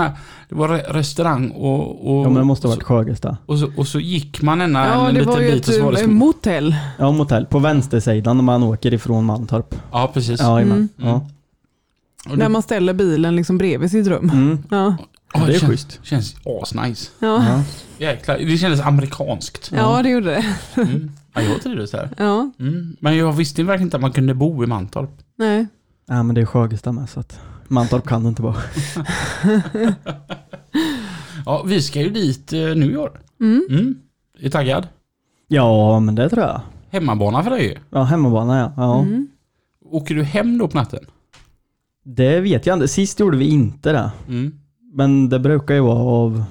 det var re- restaurang och... och Ja men det måste ha varit Sjögesta. så, och, så, och så gick man ena Ja, en det liten var ju bit och så var det ett små- motell. Ja, motell. På vänstersidan när man åker ifrån Mantorp. Ja, precis. Ja, Mm. ja. Och När det, man ställer bilen liksom bredvid sitt rum. Mm. Ja. Ja, det är känns, schysst. Känns asnice. Ja, Ja. Jäklar, det kändes amerikanskt. ja det gjorde det. Mm. Ja, jag trivdes här. Ja, Mm. Men jag visste verkligen inte att man kunde bo i Mantorp. nej. Ja, men det är Sjögesta med så att Mantorp kan det inte vara. Ja, vi ska ju dit eh, nu i år. Mm. Mm. Är taggad? Ja, men det tror jag. Hemmabana för dig ju. Ja, hemmabana ja. ja. Mm. Åker du hem då på natten? Det vet jag inte. Sist gjorde vi inte det. Mm. Men det brukar ju vara av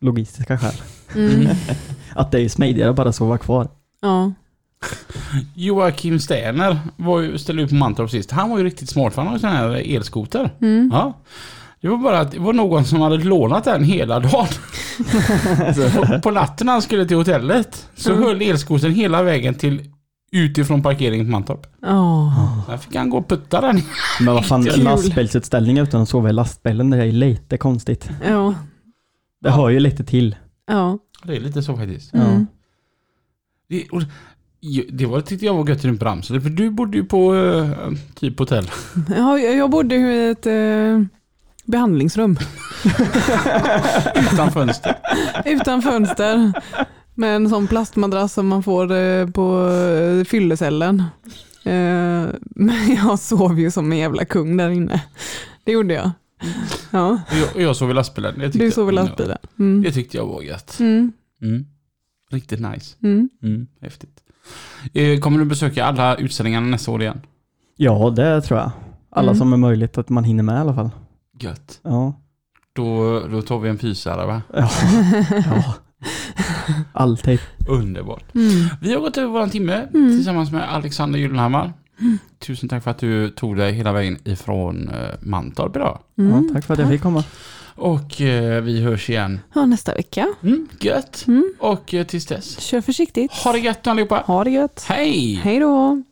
logistiska skäl. Mm. Att det är smidigare att bara sova kvar. Ja. Joakim Sterner var ju, ställde ut på Mantorp sist. Han var ju riktigt smart för han har ju sån här elskoter. Mm. Ja. Det var bara att det var någon som hade lånat den hela dagen. på, på natten när han skulle till hotellet så Mm. höll elskotern hela vägen till utifrån parkeringen på Mantorp. Ja. Där fick han gå och putta den. Men vad fan, lastbilsutställning utan att sova i lastbilen, det är lite konstigt. Ja. Det hör ju lite till. Ja. Det är lite så faktiskt. Mm. Det, och, det var, tyckte jag var gött runt Bramsele för du bodde ju på eh, typ hotell. Ja, jag bodde i ett eh, behandlingsrum Utan fönster. utan fönster med en sån plastmadrass som man får eh, på eh, fyllecellen. Eh, men jag sov ju som en jävla kung där inne. Det gjorde jag. Ja, jag, jag sov i lastbilen. Du sov i jag- lastbilen. Mm. Det tyckte jag var gött. Mm. Mm. Riktigt nice. Mm. Mm. Häftigt. Eh, kommer du besöka alla utställningarna nästa år igen? Ja, det tror jag. Alla Mm. som är möjligt att man hinner med i alla fall. Gött. Ja. Då, då tar vi en fysare va? Ja. ja. Alltid. Underbart. Mm. Vi har gått över vår timme Mm. tillsammans med Alexander Gyllenhammar. Tusen tack för att du tog dig hela vägen ifrån eh, Mantorp idag. Mm. Ja, tack för att jag fick komma. Och eh, vi hörs igen. Ja, nästa vecka. Mm, gött. Mm. Och eh, tills dess. Kör försiktigt. Ha det gött allihopa. Ha det gött. Hej! Hej då.